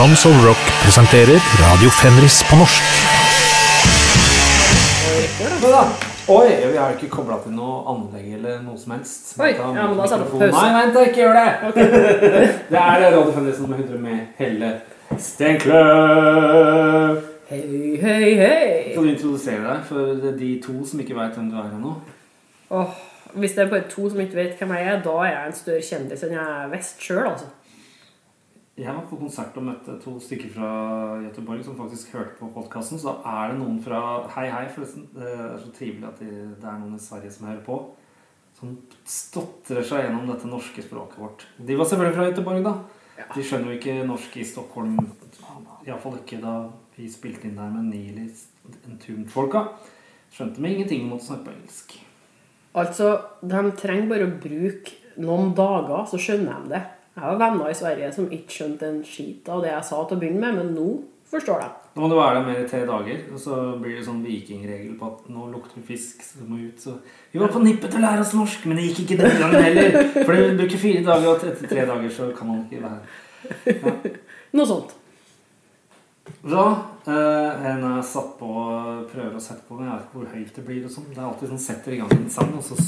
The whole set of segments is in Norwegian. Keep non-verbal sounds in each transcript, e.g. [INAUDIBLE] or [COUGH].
Tons of Rock presenterer Radio Fenris på norsk. Oi, vi har ikke kobla til noe anlegg eller noe som helst. Oi, ja, men da sa mikrofonen. pause. Nei, vent, ikke gjør det! [LAUGHS] det er det Radio Fenris nummer 100 med Helle Steinklø. Hei, hei, hei. Kan du introdusere deg for de to som ikke veit hvem du er ennå? Oh, hvis det er bare to som ikke vet hvem jeg er, da er jeg en større kjendis enn jeg er vest sjøl, altså. Jeg var på konsert og møtte to stykker fra Göteborg som faktisk hørte på podkasten. Så da er det noen fra Hei, hei, forresten. Det er så trivelig at de, det er noen i Sverige som hører på. Som stotrer seg gjennom dette norske språket vårt. De var selvfølgelig fra Göteborg, da. De skjønner jo ikke norsk i Stockholm. Iallfall ikke da vi spilte inn der med Nili Entombed-folka. Skjønte meg ingenting om å snakke på engelsk. Altså, de trenger bare å bruke noen dager, så skjønner de det. Jeg har venner i Sverige som ikke skjønte en skit av det jeg sa til å begynne med, men nå forstår de. Nå må du være der mer i tre dager, og så blir det sånn vikingregel på at nå lukter det fisk, så du må ut. Så vi var på nippet til å lære oss norsk, men det gikk ikke den gangen heller. For det bruker fire dager, og etter tre dager så kan man ikke være Noe sånt. Da eh, en er satt på prøver å sette på, men jeg vet ikke hvor høyt det blir. og sånn. Det er alltid sånn setter i gang en sang, og så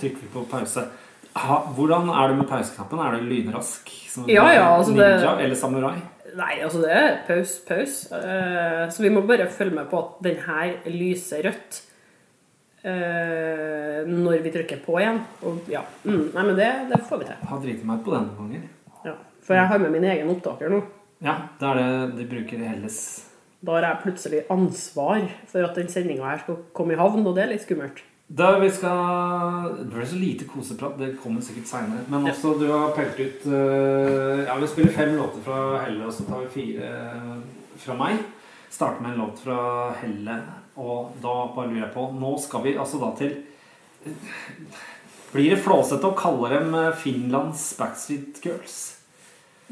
trykker vi på pause. Ha, hvordan er det med pauseknappen? Er det lynrask? Som Ja, ja, altså det- ninja eller samurai? Nei, altså det er paus, paus. Uh, så vi må bare følge med på at den her lyser rødt uh, når vi trykker på igjen. Og ja, mm, nei, men det, det får vi til. Har driti meg ut på den noen ganger. Ja. For jeg har med min egen opptaker nå. Ja, det er det de bruker i Helles. Da har jeg plutselig ansvar for at den sendinga her skal komme i havn, og det er litt skummelt. Da vi skal Det ble så lite koseprat, det kommer sikkert seinere. Men også, du har pelt ut eh, Ja, vi spiller fem låter fra Helle, og så tar vi fire eh, fra meg. Starter med en låt fra Helle, og da bare lurer jeg på Nå skal vi altså da til Blir det flåsete å kalle dem eh, Finlands Backstreet Girls?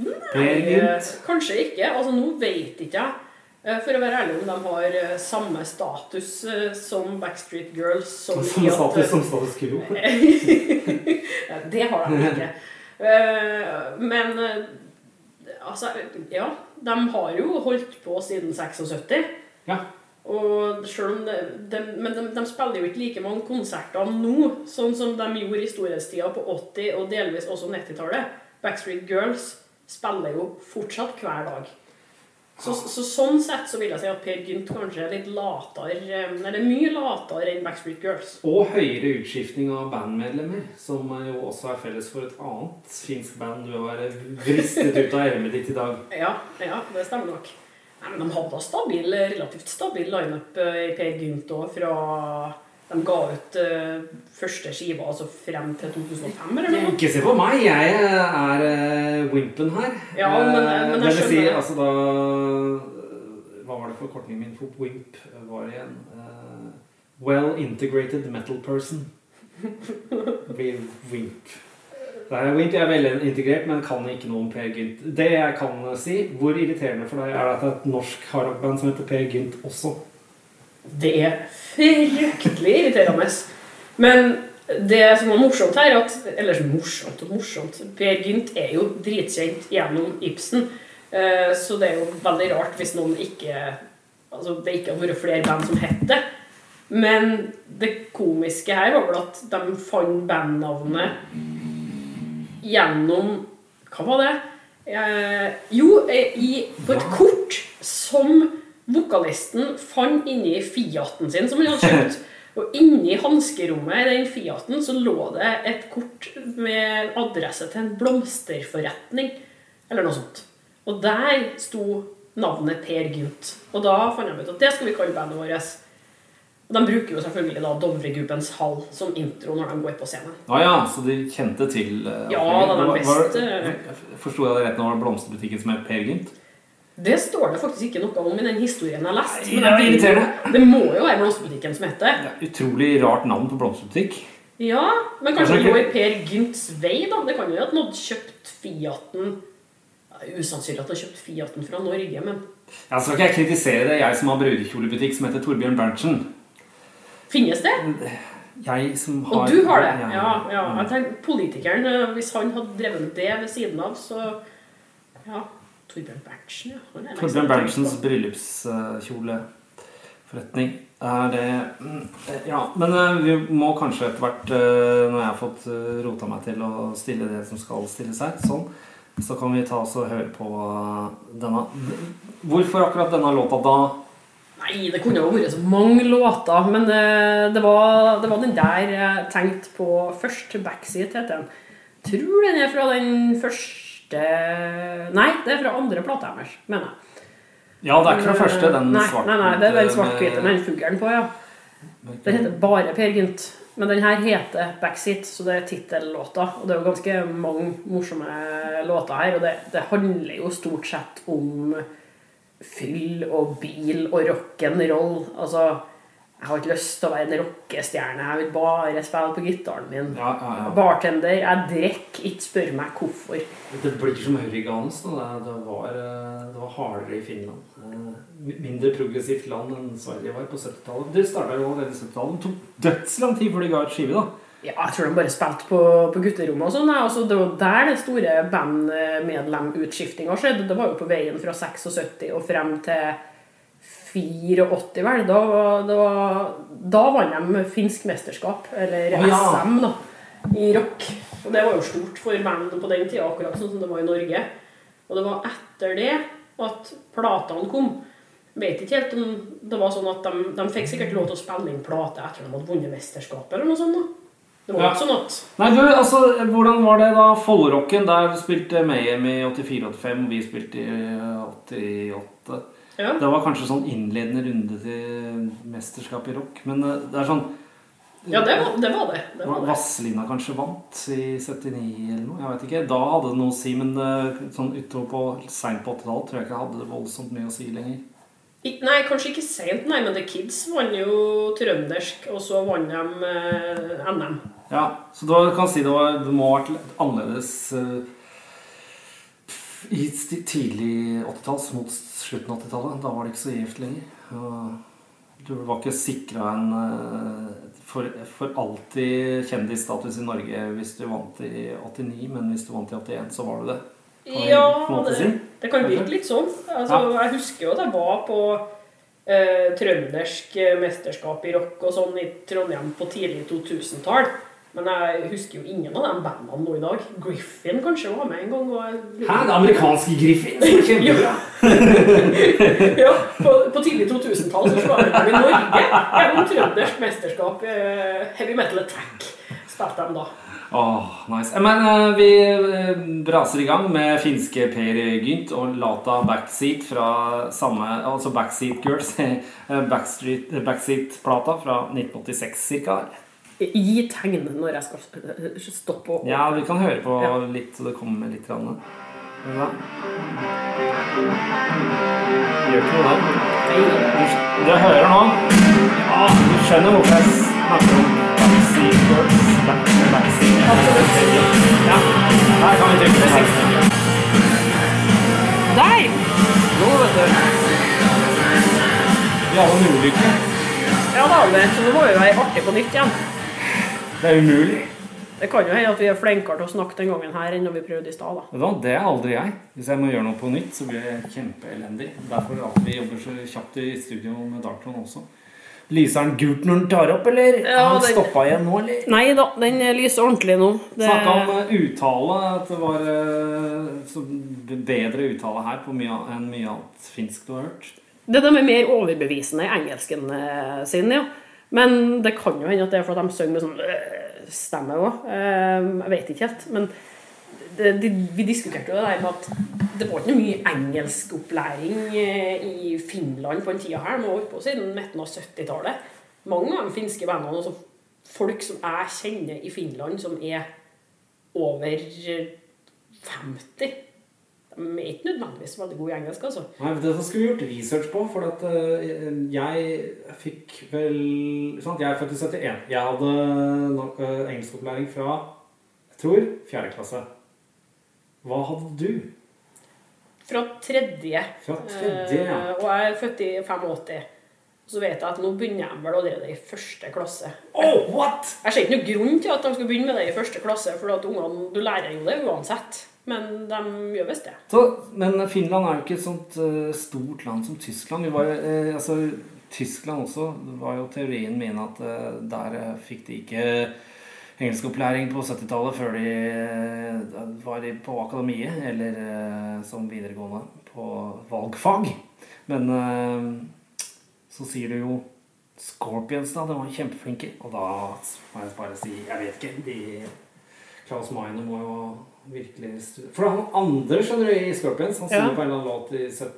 Nei, Kanskje ikke. Altså, nå vet ikke jeg. Eh, For å være ærlig om de har eh, samme status eh, som Backstreet Girls. Som at- status som status quo. [LAUGHS] Det har de ikke. Men altså, ja. De har jo holdt på siden 76. Ja. Og selv om de, de, men de, de spiller jo ikke like mange konserter nå, sånn som de gjorde i storhetstida på 80- og delvis også 90-tallet. Backstreet Girls spiller jo fortsatt hver dag. Så, så sånn sett så vil jeg si at Per Gynt kanskje er litt latere eh, Eller mye latere enn Backstreet Girls. Og høyere utskiftning av bandmedlemmer, som jo også er felles for et annet finsk band du har vristet ut av ermet ditt i dag. [LAUGHS] Ja, ja, det stemmer nok. Nei, men De hadde stabil, relativt stabil lineup eh, i Per Gynt òg fra de ga ut uh, første skiva altså frem til 2005, eller noe? Ikke se på meg, jeg er uh, Wimpen her. Ja, men- Eh, men jeg det vil si, altså da eh, Hva var det forkortningen min for Wimp var igjen? Uh, well integrated metal person. Blir Wimp. Det er Wimp jeg er veldig integrert, men kan ikke noe om Per Gynt. Det jeg kan si, hvor irriterende for deg er det at det er et norsk hardrockband som heter Per Gynt også? Det er fryktelig irriterende. Men det som var morsomt her, at, eller morsomt og morsomt Per Gynt er jo dritkjent gjennom Ibsen. Eh, Så det er jo veldig rart hvis noen ikke Altså det ikke har vært flere band som het det. Men det komiske her var vel at de fant bandnavnet gjennom Hva var det? Eh, jo, eh, i, på et kort som vokalisten fant inni Fiaten sin, som han hadde kjøpt. [LAUGHS] Og inni hanskerommet i den Fiaten så lå det et kort med adresse til en blomsterforretning. Eller noe sånt. Og der sto navnet Per Gynt. Og da fant de ut at det skal vi kalle bandet vårt. Og de bruker jo selvfølgelig da Dovregubbens hall som intro når de går på scenen. Å ja, så de kjente til uh, Ja, da, den beste- Forsto jeg det rett nå? Var det blomsterbutikken som het Per Gynt? Det står det faktisk ikke noe om i den historien jeg har lest. Nei, det er irriterende. det må jo være blomsterbutikken som heter det. Utrolig rart navn på blomsterbutikk. Ja, men Kanskje det lå i Per Gynts vei, da. Det kan jo at noen kjøpt Fiaten Usannsynlig at har kjøpt Fiaten fra Norge, men Ja, så skal ikke jeg kritisere det, jeg som har brudekjolebutikk som heter Torbjørn Berntsen. finnes det? Jeg som har Og du har det? Ja, ja. Jeg tenker Politikeren, eh, hvis han hadde drevet det ved siden av, så Ja. Torbjørn Berntsen, ja. Er nesten Torbjørn Berntsens bryllupskjoleforretning. Er det mm, Ja, men eh, vi må kanskje etter hvert, eh, når jeg har fått eh, rota meg til å stille det som skal stilles her, sånn, så kan vi ta oss og høre på eh, denne Hvorfor akkurat denne låta da? Nei, det kunne jo vært så mange låter, men eh, det var, det var den der jeg tenkte på først. Backseat heter den. Tror den er fra den første Nei, det er fra andre plata deres, mener jeg. Ja, det er ikke fra første, den svart Nei, nei, det er den svart-hvite med den fuglen på, ja. Den heter bare Per Gynt. Men den her heter Backseat, så det er tittellåta. Og det er jo ganske mange morsomme låter her, og det, det handler jo stort sett om fyll og bil og rock'n'roll. Altså, jeg har ikke lyst til å være en rockestjerne, jeg vil bare spille på gitaren min. Ja, ja, ja. Bartender, jeg drikker, ikke spør meg hvorfor. Det blir som hurrigans. Det, det, var, eh, det var hardere i Finland. Eh, Mindre progressivt land enn Sverige var på 70-tallet. Det starta jo allerede i 70-tallet. Det tok dødslang tid før de ga ut skive. da. Ja, jeg tror de bare spilte på, på gutterommet og sånn. Altså, det var der den store bandmedlemutskiftinga skjedde. Det var jo på veien fra 76 og frem til 84, vel. Da, var- da, da vant de finsk mesterskap, eller Å, ja. SM, da, i rock. Og det var jo stort for bandet på den tida, akkurat sånn som det var i Norge. Og det var etter det at platene kom. Vet ikke helt om det var sånn at de, de fikk sikkert lov til å spille inn plate etter de hadde vunnet mesterskapet, eller noe sånt. da. Det var Ja. ikke sånn at Nei, du, altså, Hvordan var det da Follerocken? Der spilte Mayhem i 84-85, og vi spilte i 88. Ja. Det var kanskje sånn innledende runde til mesterskap i rock. Men eh, det er sånn Ja, det var det. Var det. det, var det. Vazelina kanskje vant i 79 eller noe. Jeg vet ikke. Da hadde det noe å si, men eh, sånn utover på seint på 80-tallet tror jeg ikke det hadde voldsomt mye å si lenger. I, Nei, kanskje ikke seint, nei, men The Kids vant jo trøndersk, og så vant de eh, NM. Ja, så da kan si det, var, det må ha vært annerledes eh, i tidlig 80-talls mot slutten av 80-tallet. Da var det ikke så gift lenger. Og du var ikke sikra en eh, for, for alltid kjendisstatus i Norge hvis du vant i 89, men hvis du vant i 81, så var du det. Kan Ja, på det, det kan virke litt sånn. Altså, Jeg husker jo at jeg var på eh, trøndersk mesterskap i rock og sånn i Trondheim på tidlig 2000-tall. Men jeg husker jo ingen av de bandene nå i dag. Griffin kanskje var med en gang. Og Hæ? Det amerikanske Griffin? Kjempebra! [LAUGHS] ja, på, på tidlig 2000-tall så var de i Norge gjennom trøndersk mesterskap. eh, Heavy Metal Attack spilte de da. Åh, nice. Eh, Men uh, vi braser i gang med finske Per Gynt og lata 'Backseat' fra samme Altså 'Backseat Girls'. [LAUGHS] Backstreet- Backseat-plata fra 1986 ca. Gi tegn når jeg skal eh, stoppe opp. Ja, vi kan høre på Ja. litt, så det kommer litt. Grann. Ja. Gjør ikke noe der. Du, du hører nå Ja, du skjønner hvorfor jeg snakker om Backseat Girls. Back, backseat. Ja, her kan vi trykke på. Der! Nå, vet du. Vi hadde en ulykke. Ja da, men så nå må vi være artig på nytt igjen. Det er umulig. Det kan jo hende at vi er flinkere til å snakke den gangen her enn når vi prøvde i stad. Det er aldri jeg. Hvis jeg må gjøre noe på nytt, så blir jeg kjempeelendig. Derfor at vi jobber så kjapt i studio med Dartron også. Lyser den gult når den tar opp, eller? Ja, Har han den- stoppa igjen nå, eller? Nei da, den lyser ordentlig nå. Det... Snakka om eh, uttale, at det var eh, bedre uttale her på mye, enn mye annet finsk du har hørt. Det der med mer overbevisende i engelsken eh, sin, ja. Men det kan jo hende at det er fordi de synger med sånn øh, stemme òg. Jeg vet ikke helt. Men det, det, vi diskuterte jo det der med at det var ikke mye engelskopplæring eh, i Finland på den tida her. Har holdt på siden midten av 70-tallet. Mange av de finske bandene, altså folk som jeg kjenner i Finland, som er over 50 De er ikke nødvendigvis veldig gode i engelsk, altså. Nei, Det skulle vi gjort research på, for at eh, jeg fikk vel sant? Jeg er født i 71. Jeg hadde eh, engelskopplæring fra jeg tror fjerde klasse. Hva hadde du? Fra tredje. Fra tredje, ja. Og jeg er født i 85. Så vet jeg at nå begynner jeg vel allerede i første klasse. Oh, what?! Jeg ser ikke noen grunn til at de skal begynne med det i første klasse, for at ungene, du lærer jo det uansett. Men de gjør visst det. Så, men Finland er jo ikke et sånt uh, stort land som Tyskland. Vi var, eh, altså, Tyskland også det var jo teorien min at uh, der fikk de ikke engelskopplæring på 70-tallet før de var på akademiet eller som videregående på valgfag. Men så sier du jo Scorpions, da. De var kjempeflinke. Og da må jeg bare si Jeg vet ikke. De Klaus Meine må jo virkelig For han andre, skjønner du, i Scorpions, han Ja. synger på en eller annen låt i 17...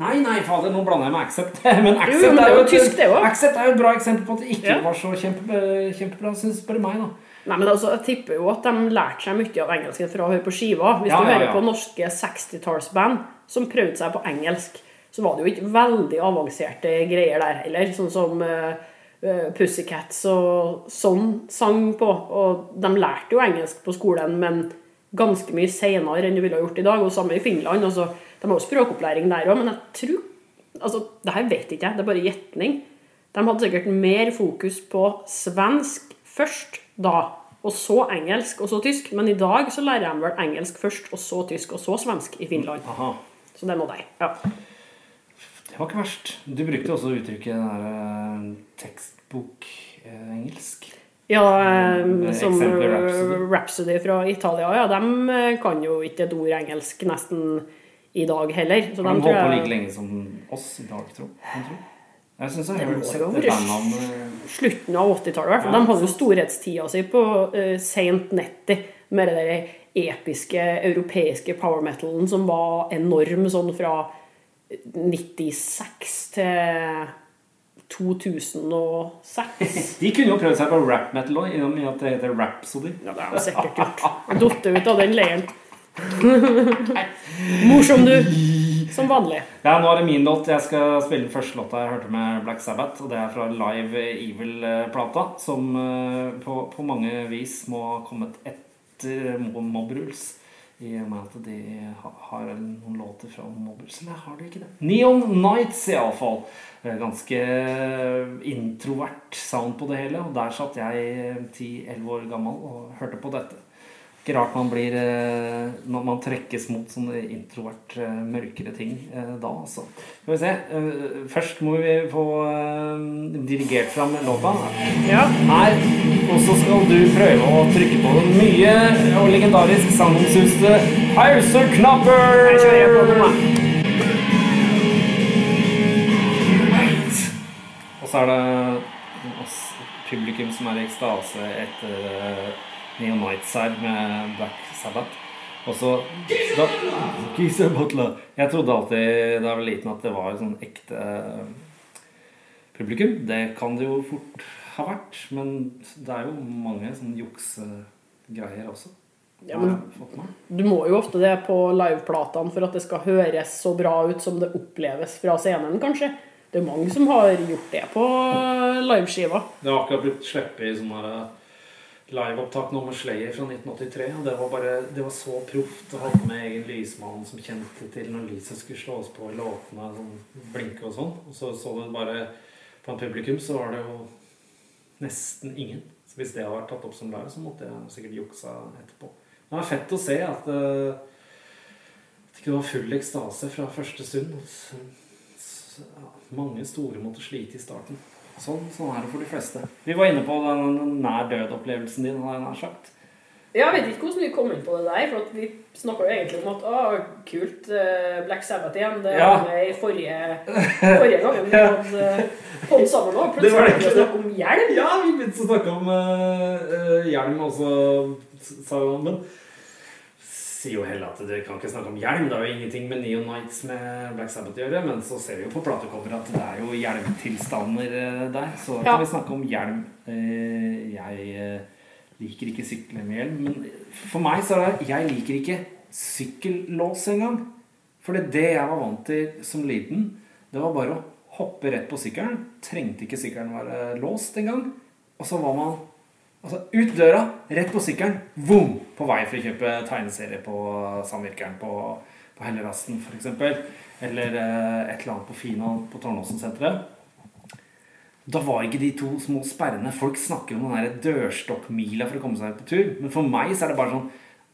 Nei, nei, fader, nå blander jeg med Accept. [LAUGHS] Men Jo, Accept, men er jo jo tysk, det også. Accept er jo et bra eksempel på at det ikke Ja. var så kjempe, kjempebra, syns bare meg, da. Nei, men altså, Jeg tipper jo at de lærte seg mye av engelsken fra å høre på skiva. Hvis Ja, du ja, hører ja. på norske 60-tallsband som prøvde seg på engelsk, så var det jo ikke veldig avanserte greier der heller. Sånn som uh, Pussycats og sånn sang på. Og de lærte jo engelsk på skolen, men ganske mye senere enn du ville ha gjort i dag. Og samme i Finland. Altså, de har jo språkopplæring der òg, men jeg tror altså, Det her vet ikke jeg, det er bare gjetning. De hadde sikkert mer fokus på svensk først da, og så engelsk, og så tysk. Men i dag så lærer de vel engelsk først, og så tysk, og så svensk i Finland. Aha. Så det nå deg. Ja. Det var ikke verst. Du brukte også uttrykket den der tekstbok-engelsk. Ja, eh, som eh, Rhapsody. Rhapsody fra Italia, ja, de eh, kan jo ikke et ord engelsk nesten i dag heller. Så de holdt på like lenge som oss i dag, tror jeg. Jeg syns jeg har sett jo det slutten av 80-tallet. i. De hadde jo storhetstida si på uh, Saint Netty med det der episke europeiske power metalen som var enorm sånn fra 96 til 2006. [LAUGHS] De kunne jo prøvd seg på rap metal òg, i og med at det heter Rhapsody. Ja, det er jo sikkert gjort. Datt ut av den leiren. [LAUGHS] Morsom, du. Som vanlig. Ja, nå er det min låt. Jeg skal spille den første låta jeg hørte med Black Sabbath. Og det er fra Live Evil-plata, som eh, på, på mange vis må ha kommet etter Mob Rules. I og med at de har noen låter fra Mob Rules. Eller har de ikke det? Neon Nights, iallfall. Ganske introvert sound på det hele. Og der satt jeg 10-11 år gammel og hørte på dette. Ikke rart man blir eh, Når man trekkes mot sånne introvert, eh, mørkere ting eh, da, altså. Skal vi se. Først må vi få dirigert fram låta. Ja. Her. Og så skal du prøve å trykke på den nye og legendarisk sagnomsuste pauseknapper! Jeg kjører på den, da. Og så er det publikum som er i ekstase etter uh, Nightside med Black Sabbath. Og så da, Geezer Butler. Jeg trodde alltid da jeg var liten at det var et sånn ekte eh, publikum. Det kan det jo fort ha vært, men det er jo mange sånne juksegreier også. Ja, men du må jo ofte det på liveplatene for at det skal høres så bra ut som det oppleves fra scenen, kanskje. Det er mange som har gjort det på liveskiva. Det har akkurat blitt sluppet i sånn her, eh, liveopptak nå med Slayer fra 1983. Og det var bare, det var så proft å ha med egen lysmann som kjente til når lyset skulle slås på i låtene, sånn blinke og sånn. Og så så du bare på en publikum, så var det jo nesten ingen. Så hvis det hadde vært tatt opp som live, så måtte jeg sikkert juksa etterpå. Det er fett å se at, det ikke var full ekstase fra første stund. Så, mange store måtte slite i starten. Sånn, sånn er det for de fleste. Vi var inne på den nær død-opplevelsen din, har jeg nær sagt. Ja, Jeg vet ikke hvordan vi kom inn på det der, for at vi snakka jo egentlig om at å, kult, eh, Black Sabbath igjen. Det Ja. var med i forrige, forrige gang vi hadde podd sammen òg. Plutselig begynte vi å snakke om hjelm. Ja, vi begynte å snakke om uh, hjelm, og så sa jo han Men sier jo heller at dere kan ikke snakke om hjelm. Det er jo ingenting med Neon Nights med Black Sabbath å gjøre. Men så ser vi jo på platecoveret at det er jo hjelmtilstander eh, der. Så da Ja. kan vi snakke om hjelm. Eh, jeg eh, liker ikke sykle med hjelm. Men for meg så er det Jeg liker ikke sykkellås engang. For det, det jeg var vant til som liten, det var bare å hoppe rett på sykkelen. Trengte ikke sykkelen være låst engang. Og så var man altså, ut døra, rett på sykkelen, boom, på vei for å kjøpe tegneserie på Samvirkeren på, på Hellerasten f.eks. Eller eh, et eller annet på Fina på Tårnåsen-senteret. Da var ikke de to små sperrene Folk snakker om den dørstokkmila for å komme seg på tur. Men for meg så er det bare sånn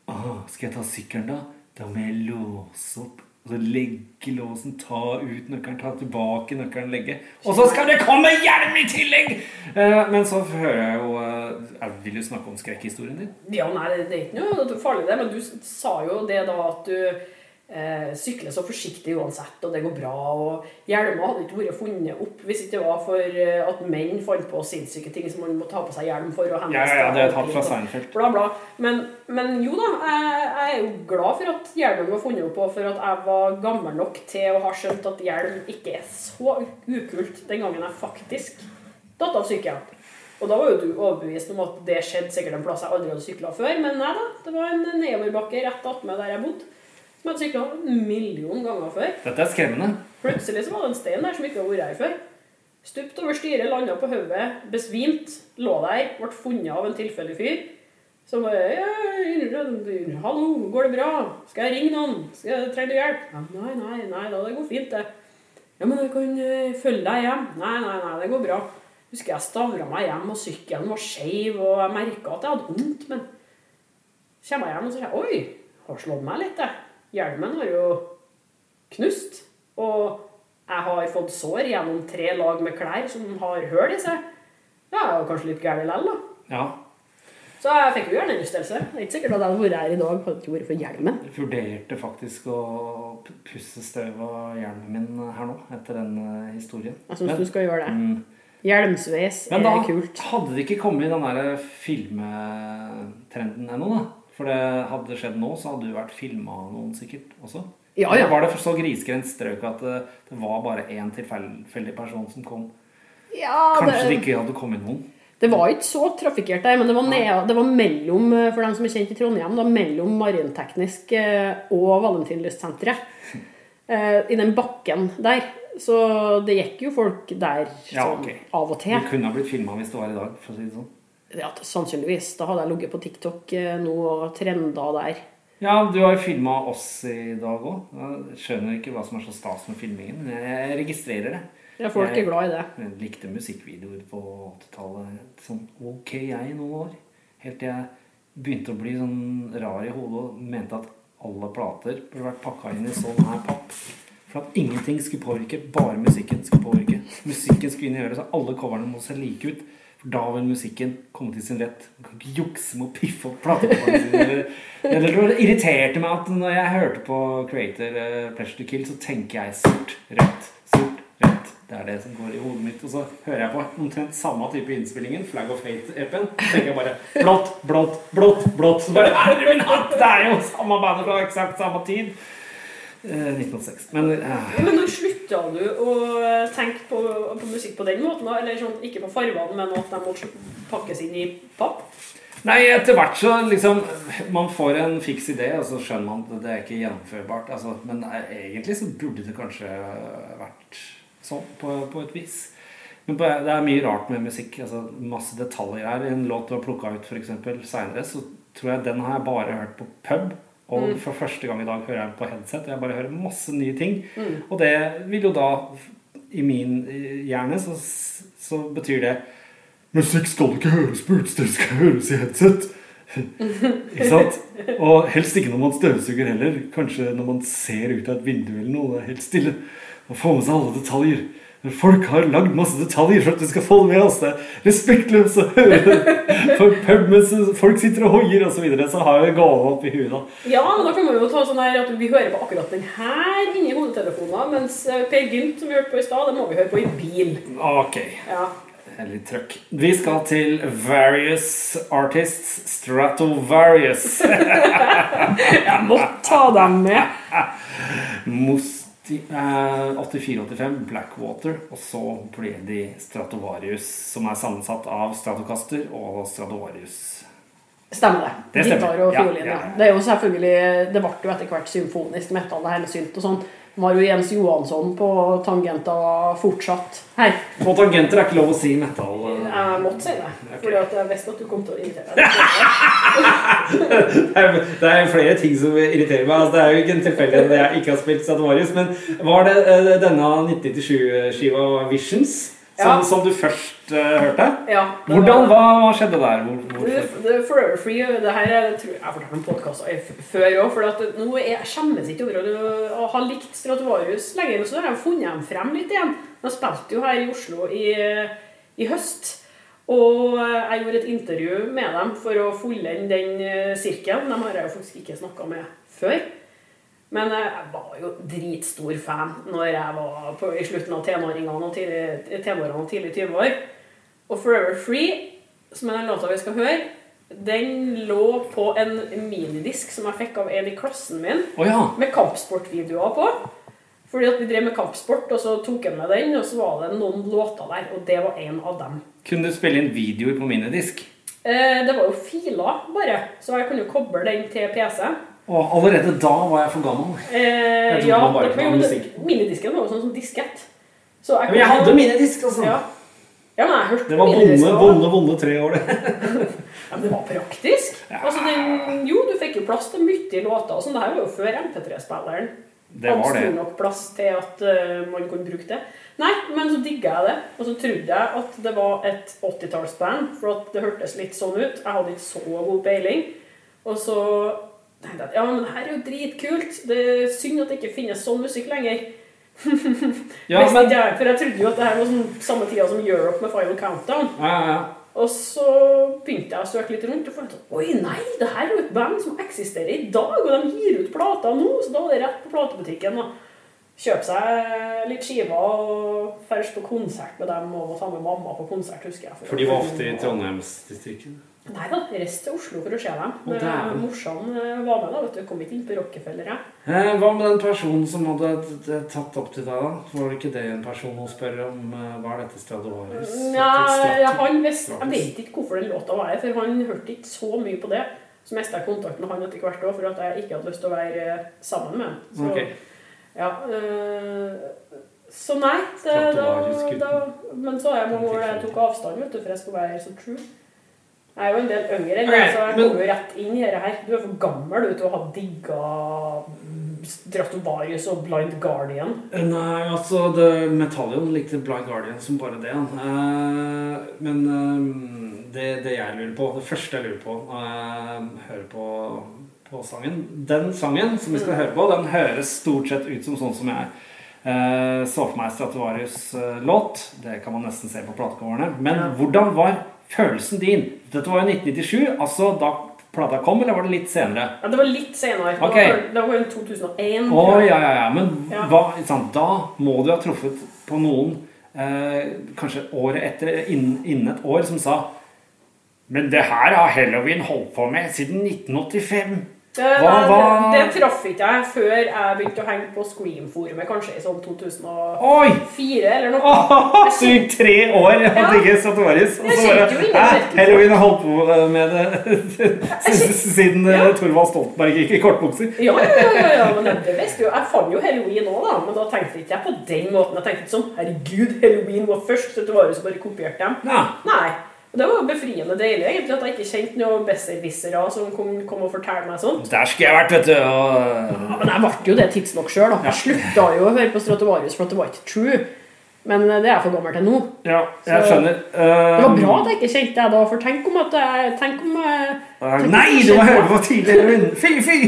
Å, Skal jeg ta sykkelen, da? Da må jeg låse opp. Og så legge låsen, ta ut nøkkelen, ta tilbake nøkkelen, legge. Og så skal det komme hjelm i tillegg! Eh, men så hører jeg jo eh, Jeg vil jo snakke om skrekkhistorien din. Ja, nei, det er ikke noe farlig det, men du sa jo det da at du eh, sykler så forsiktig uansett, og det går bra, og hjelmer hadde ikke vært funnet opp hvis ikke det var for eh, at menn fant på sinnssyke ting som man må ta på seg hjelm for Ja, ja, ja, det er tatt fra Seinfeld. Bla, bla. Men, men jo da, jeg, jeg er jo glad for at hjelmen var funnet opp, og for at jeg var gammel nok til å ha skjønt at hjelm ikke er så ukult den gangen jeg faktisk datt av sykehjelp. Og da var jo du overbevist om at det skjedde sikkert en plass jeg aldri hadde sykla før. Men nei da, det var en nedoverbakke rett attmed der jeg bodde, som hadde sykla en million ganger før. Dette er skremmende. Plutselig så var det en stein der som ikke hadde vært her før. Stupt over styret, landa på hodet, besvimt, lå der, ble funnet av en tilfeldig fyr. Som bare 'Hallo, går det bra? Skal jeg ringe noen? Skal jeg Trenger du hjelp?' Ja, 'Nei, nei, nei da, det går fint, det.' 'Ja, men jeg kan eh, følge deg hjem.' 'Nei, nei, nei, det går bra.' Husker jeg stavra meg hjem, og sykkelen var skeiv, og jeg merka at jeg hadde vondt, men kommer jeg hjem og så sier jeg, 'Oi, har slått meg litt, jeg. Hjelmen har jo knust.' Og jeg har fått sår gjennom tre lag med klær som har hull i seg. Ja, jeg jo kanskje litt gæren likevel, da. Ja. Så jeg fikk jo hjernerystelse. Det er ikke sikkert at jeg hadde vært her i dag hadde ikke vært for hjelmen. Jeg vurderte faktisk å pusse støv av hjelmen min her nå, etter den eh, historien. Jeg syns du skal gjøre det. Mm. Hjelmsveis Men da er kult. hadde det ikke kommet den der filmtrenden ennå, da. For det hadde det skjedd nå, så hadde du vært filma av noen sikkert også. Ja, ja. Var det for så grisgrendt strøk at det, det var bare én tilfeldig person som kom? ja Kanskje det det, ikke hadde kommet noen? det var ikke så trafikkert der, men det var, ned, det var mellom, eh, for dem som er kjent i Trondheim, da, mellom Marinteknisk eh, og Valentinlystsenteret. [LAUGHS] Eh, I den bakken der. Så det gikk jo folk der Ja, okay. ok. av og til. Du kunne ha blitt filma hvis det var i dag, for å si det sånn. Ja, sannsynligvis. Da hadde jeg ligget på TikTok eh, nå og trenda der. Ja, du har jo filma oss i dag òg. Jeg skjønner ikke hva som er så stas med filmingen. men Jeg registrerer det. Ja, folk er glad i det. Jeg likte musikkvideoer på 80-tallet. Sånn ok jeg i noen år. Helt til jeg begynte å bli sånn rar i hodet og mente at alle plater burde vært pakka inn i sånn her papp. For at ingenting skulle påvirke, bare musikken skulle påvirke. Musikken skulle inn i øret, så alle coverne må se like ut. For da vil musikken komme til sin rett. Du kan ikke jukse med å piffe opp eller- Eller det irriterte meg at når jeg hørte på Creator uh, Pleasure to Kill, så tenker jeg sort, rødt, sort, rødt. Det er det som går i hodet mitt. Og så hører jeg på omtrent samme type innspillingen, Flag of Hate-appen. Tenker jeg bare blått, blått, blått, blått. Så bare herre min hatt! Det er jo samme bandet fra eksakt samme tid. Uh, 1906. Men uh, Men når slutta du å tenke på, på musikk på den måten? Eller sånn, ikke på fargene, men at de måtte pakkes inn i papp? Nei, etter hvert så liksom Man får en fiks idé, og så skjønner man at det er ikke gjennomførbart. Altså, men eh, egentlig så burde det kanskje vært sånn, på, på et vis. Men på, det er mye rart med musikk. Altså, masse detaljer her. En låt du har plukka ut f.eks. seinere, så tror jeg den har jeg bare hørt på pub. Og for første gang i dag hører jeg på headset. Jeg bare hører masse nye ting. Og det vil jo da, i min hjerne, så, så betyr det Musikk skal ikke høres på utstyr, skal høres i headset. [LAUGHS] ikke sant? Og helst ikke når man støvsuger heller. Kanskje når man ser ut av et vindu eller noe. Det er helt stille. Man får med seg alle detaljer. Men Folk har lagd masse detaljer for at vi skal få det med oss. Det er respektløst å høre på pub mens folk sitter og hoier osv. Så, videre, så har jeg gående opp i huet. da. Ja, men da kan man jo ta sånn her at vi hører på akkurat den her inni hodetelefonen, mens eh, Per Gynt, som vi hørte på i stad, det må vi høre på i bil. Ok, Ja. litt trøkk. Vi skal til Various Artists Stratovarius. [LAUGHS] Jeg måtte ta dem med. [LAUGHS] Eh, 84-85 Blackwater, og så ble de Stratovarius, som er sammensatt av Stratocaster og Stradovarius. Stemmer det. Det stemmer. Gitar og fiolin. Ja, ja, ja. Det er jo selvfølgelig Det ble jo etter hvert symfonisk metal, det her med synt og sånn. Har jo Jens Johansson på tangenta fortsatt her. På tangenter er ikke lov å si metal. eh. Jeg måtte si det, Okay. fordi at jeg visste at du kom til å irritere deg. [LAUGHS] Det er, det er flere ting som irriterer meg. Altså, det er jo ikke en tilfeldighet at jeg ikke har spilt Stratovarius. Men var det eh, denne 1997-skiva Visions Som, som du først uh, hørte. Ja, det Hvordan, hva, hva skjedde der? Hvor, Det, hvorfor? det Forever Free, det her er, jeg har fortalt om podkaster før òg. For at nå er, jeg skjemmes ikke over å, ha likt Stratovarius lenger. Og så har jeg funnet dem frem litt igjen. De spilte jo her i Oslo i, i høst. Og jeg gjorde et intervju med dem for å fullende den eh, sirkelen. Dem har jeg jo faktisk ikke snakka med før. Men eh, jeg var jo dritstor fan når jeg var på, i slutten av tenåringene og tidlig, tenårene og tidlig 20-år. Og Forever Free, som er den låta vi skal høre, den lå på en minidisk som jeg fikk av en i klassen min, oh, ja. med kampsportvideoer på. Fordi at vi drev med kampsport, og så tok jeg med den, og så var det noen låter der, og det var en av dem. Kunne du spille inn videoer på minidisk? Eh, det var jo filer, bare, så jeg kunne jo koble den til PC. Og allerede da var jeg for gammel. Eh, Jeg ja, bare ikke men det- var jo sånn som diskett. Så Men jeg hadde minidisk, altså. Ja. ja, men jeg hørte Det var vonde, vonde, vonde tre år, det. [LAUGHS] Ja, men det var praktisk. Ja. Altså, det, jo, du fikk jo plass til mye låter. og Sånn. Det her var jo før MP3-spilleren. Det var det. nok plass til at uh, man kunne bruke det. Nei, men så digga jeg det. Og så trodde jeg at det var et 80-tallsband, for at det hørtes litt sånn ut. Jeg hadde ikke så god peiling. Og så tenkte at ja, men det her er jo dritkult. Det er synd at det ikke finnes sånn musikk lenger. [LAUGHS] Ja, men jeg, for jeg trodde jo at det her var sånn samme tida som Europe med Final Countdown. ja, ja, ja. Og så begynte jeg å søke litt rundt og fant ut Oi, nei, det her er jo et band som eksisterer i dag, og de gir ut plater nå, så da var det rett på platebutikken. og Kjøpe seg litt skiver og dra på konsert med dem og ta med mamma på konsert, husker jeg. For de var ofte i Trondheimsdistriktet. Nei da, reist til Oslo for å se dem. Dæven. Morsan var med, da. vet du, Kom ikke inn på Rockefeller. jeg. Eh, hva med den personen som hadde tatt opp til deg, da? Var det ikke det en person hun spør om eh, hva er dette Stradivarius? Ja, han visste, jeg vet ikke hvorfor den låta var her, for han hørte ikke så mye på det. Så mista jeg kontakten med han etter hvert òg, for at jeg ikke hadde lyst til å være eh, sammen med ham. Så, Ok. ja, øh, så nei, det, da, da, men så er jeg mange år jeg tok avstand, vet du, for jeg skulle være så true. Jeg er jo en del yngre men så jeg kommer jo rett inn i dette her. Du er for gammel du, til å ha digga mm, Stratovarius og Blind Guardian. Eh, Nei, altså det, Metallion likte Blind Guardian som bare det. Eh, men eh, det, det jeg lurer på, det første jeg lurer på når jeg hører på, på sangen Den sangen som vi skal høre på, den høres stort sett ut som sånn som jeg eh, så for meg Stratovarius-låt. Det kan man nesten se på platecoverne. Men hvordan var følelsen din? Dette var jo 1997, altså da plata kom, eller var det litt senere? Ja, det var litt senere. Okay. Det var jo 2001. Å, ja, ja, ja. Men Ja. hva, sant? da må du ha truffet på noen eh, kanskje året etter, innen, innen et år, som sa Men det her har Halloween holdt på med siden 1985. Det, Hva- hva- det, det traff ikke jeg før jeg begynte å henge på Scream-forumet, kanskje i sånn 2004 Oi! eller noe. Så Sykt tre år jeg Ja. digger Stratovarius. Og så bare Halloween har holdt på med det [LAUGHS] siden eh, Ja. Thorvald Stoltenberg gikk i kortbukser. Ja, ja, ja, ja, men det, visste jo. Jeg fant jo Halloween òg, da. Men da tenkte ikke jeg på den måten. Jeg tenkte ikke sånn Herregud, Halloween var først, jo bare kopierte dem. Ja. Nei. Og det var befriende deilig, egentlig, at jeg ikke kjente noen besserwissere som kom, kom og fortalte meg sånt. Der skulle jeg vært, vet du. Ja, men jeg ble jo det tidsnok sjøl. Jeg slutta jo å høre på Stratovarius, for det var ikke true. Men eh, det er jeg for gammel til nå. Ja, jeg Så- skjønner. Det var Eh, bra at jeg ikke kjente deg da, for tenk om at jeg Tenk om jeg, tenk Nei, du må høre på tidlig Halloween! Fy, fy!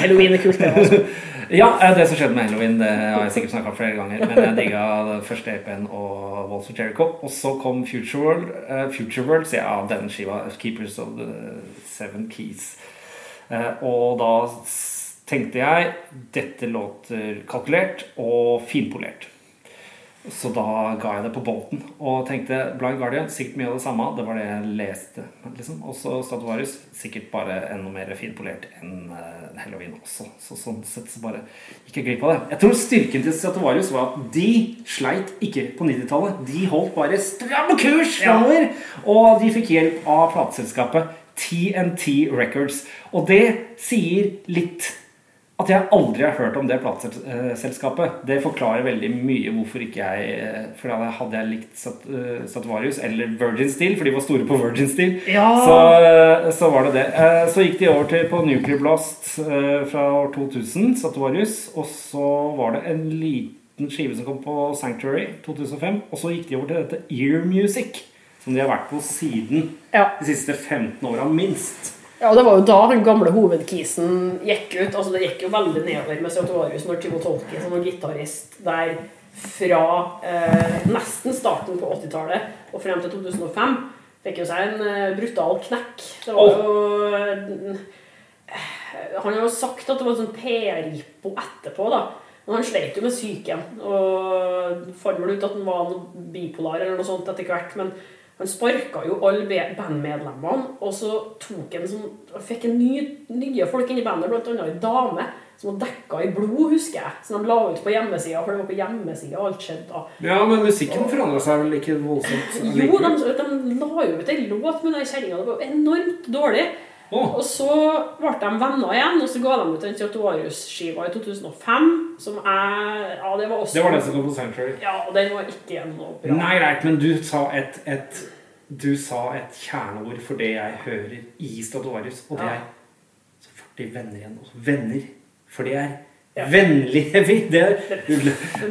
Halloween er kult, det. Altså. [LAUGHS] Ja, eh, det som skjedde med Halloween, det har jeg sikkert snakka om flere ganger. Men jeg digga første EP-en og Walls of Jericho. Og så kom Future World, Uh, Future World så ja, den skiva. Keepers of the Seven Keys. Uh, og da tenkte jeg dette låter kalkulert og finpolert. Så da ga jeg det på Bolten og tenkte Blind Guardian, sikkert mye av det samme. Det var det jeg leste. liksom. Og så Statuarius, sikkert bare enda mer finpolert enn eh, Halloween også. Så sånn sett så bare gikk jeg glipp av det. Jeg tror styrken til Statuarius var at de sleit ikke på 90-tallet. De holdt bare stram kurs framover. Og de fikk hjelp av plateselskapet TNT Records. Og det sier litt at jeg aldri har hørt om det plateselskapet, det forklarer veldig mye hvorfor ikke jeg eh, For da hadde jeg likt Sat- eh, Satvarius eller Virgin Steel, for de var store på Virgin Steel, Ja. så, eh, så var det det. Så gikk de over til på Nuclear Blast fra år 2000, Satvarius, og så var det en liten liten skive som kom på Sanctuary 2005. Og så gikk de over til dette Ear Music, som de har vært på siden Ja. de siste 15 åra, minst. Ja, Det var jo da den gamle hovedkisen gikk ut. altså Det gikk jo veldig nedover med Stratovarius når Timo Tolki som var gitarist der fra eh, nesten starten på 80-tallet og frem til 2005. Fikk jo seg en eh, brutal knekk. Det var jo eh, Han har jo sagt at det var en sånn PR-jippo etterpå, da. Men han sleit jo med psyken. Og fant vel ut at han var bipolar eller noe sånt etter hvert. Men han sparka jo alle bandmedlemmene, og så tok han sånn, fikk en ny, nye folk inn i bandet, annet en dame som var dekka i blod, husker jeg. Som de la ut på hjemmesida, for det var på hjemmesida alt skjedde da. Ja, men musikken forandra seg vel ikke voldsomt? Jo, de, de la ut en låt med den kjerringa. Det var enormt dårlig. Å. Og så ble de venner igjen, og så ga de ut den Stratovarius-skiva i 2005, som er Ja, det var også Det var den som kom på Century. Ja, og den var ikke noe bra. Nei, greit, men du sa et, et Du sa et kjerneord for det jeg hører i Statuarius, og det Ja. er Så får de venner igjen. Også venner. For det er Ja. vennlig heavy. [LAUGHS] Det er,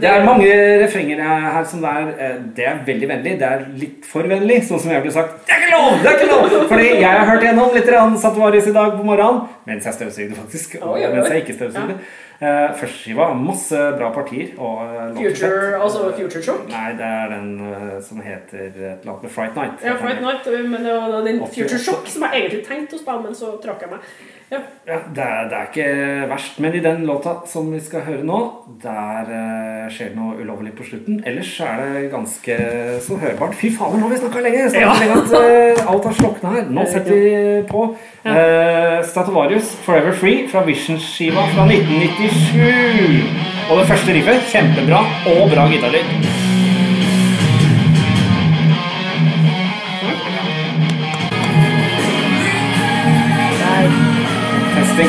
det er mange refrenger her som er eh, Det er veldig vennlig. Det er litt for vennlig, sånn som jeg ble sagt. Det er ikke lov! det er ikke lov [LAUGHS] Fordi jeg har hørt gjennom litt grann i dag på morgenen. Mens jeg støvsugde, faktisk. Og mens jeg ikke støvsugde. Uh, Førsteskiva. Masse bra partier. Og eh, Future, altså Future Shock. Nei, det er den uh, som heter et eller annet med Fright Night. Ja, Fright Night, men det var den Future Shock som jeg egentlig tenkte å spille, men så trakk jeg meg. Ja. Ja, det, er, det er ikke verst. Men i den låta som vi skal høre nå, der uh, skjer det noe ulovlig på slutten. Ellers er det ganske så hørbart. Fy fader, nå har vi snakka lenge! Ja. lenge at uh, alt har slokna her. Nå setter vi på uh, Statovarius Forever Free fra Vision-skiva fra 1997. Og det første riffet, kjempebra og bra gitarlyd.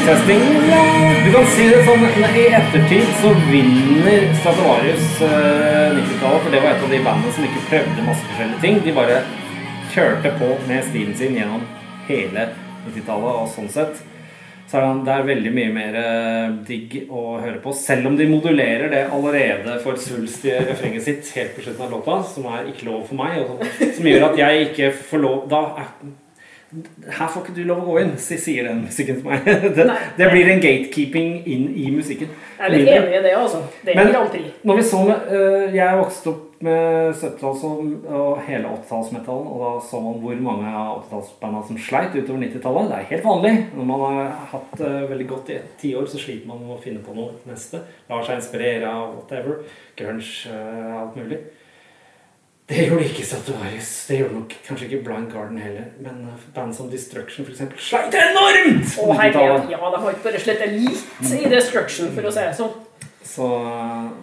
Testing, testing. Du kan si det sånn I ettertid så vinner Stratovarius eh, 90-tallet, for det var et av de bandene som ikke prøvde masse forskjellige ting. De bare kjørte på med stilen sin gjennom hele 90-tallet, og sånn sett så er det- veldig mye mer eh, digg å høre på. Selv om de modulerer det allerede for svulstige refrenget sitt helt på slutten av låta, som er 'ikke lov for meg', og som, som gjør at jeg ikke får lov Da er her får ikke du lov å gå inn, sier den musikken til [LAUGHS] meg. Det, det blir en gatekeeping inn i musikken. Jeg er litt enig i det, altså. Det er Men- Grand Prix. Når vi så med, øh, Jeg vokste opp med 70-talls og, hele 80-tallsmetallen, og da så man hvor mange av 80-tallsbanda som sleit utover 90-tallet. Det er helt vanlig. Når man har hatt øh, veldig godt i tiår, så sliter man med å finne på noe neste. Lar seg inspirere av whatever. Grunge, uh, alt mulig. Det gjorde ikke Statuarius. Det gjorde nok kanskje ikke Blind Garden heller. Men øh, band som Destruction eksempel sleit enormt! Å, herregud. Ja, de har ikke bare slettet litt i Destruction, for å si det sånn. Så,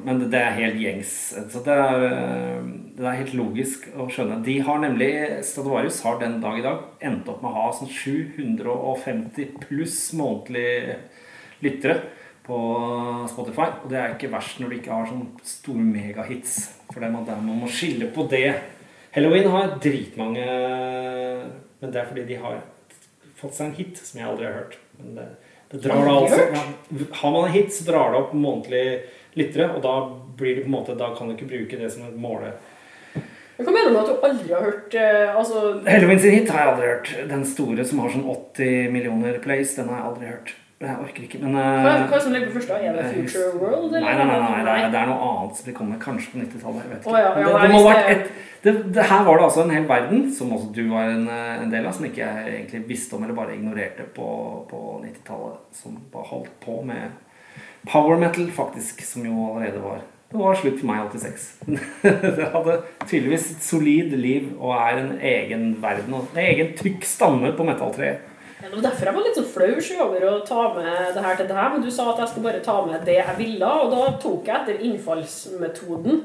men det er helt gjengs. Så det er, eh, det er helt logisk å skjønne. De har nemlig, Statuarius har den dag i dag endt opp med å ha sånn 750 pluss månedlige lyttere på Spotify. Og det er ikke verst når du ikke har sånne store megahits. For det er man, der man må skille på det. Halloween har dritmange Men det er fordi de har fått seg en hit som jeg aldri har hørt. Men det, det drar da altså ja, Har man en hit, så drar det opp månedlige lyttere, og da blir det på en måte Da kan du ikke bruke det som et måle... Hva mener du med at du aldri har hørt eh, altså, Halloween sin hit har jeg aldri hørt. Den store som har sånn 80 millioner plays, den har jeg aldri hørt. Jeg orker ikke, men hva, eh, hva er det som ligger på første? Er det Future World? Nei, nei, nei, nei, er, det er noe annet som vil kommer kanskje på 90-tallet. Jeg vet ikke. Å, ja, ja, det, det må ha vært det- et, det, det, her var det altså en hel verden, som også du var en, eh, en del av, som ikke jeg egentlig visste om eller bare ignorerte på, på 90-tallet. Som bare holdt på med power metal, faktisk, som jo allerede var Det var slutt for meg i 86. [LAUGHS] det hadde tydeligvis et solid liv og er en egen verden. Og en egen tykk stamme på metalltreet. Det var derfor jeg var litt så flau over å ta med det her til det her, men du sa at jeg skulle bare ta med det jeg ville, og da tok jeg etter innfallsmetoden.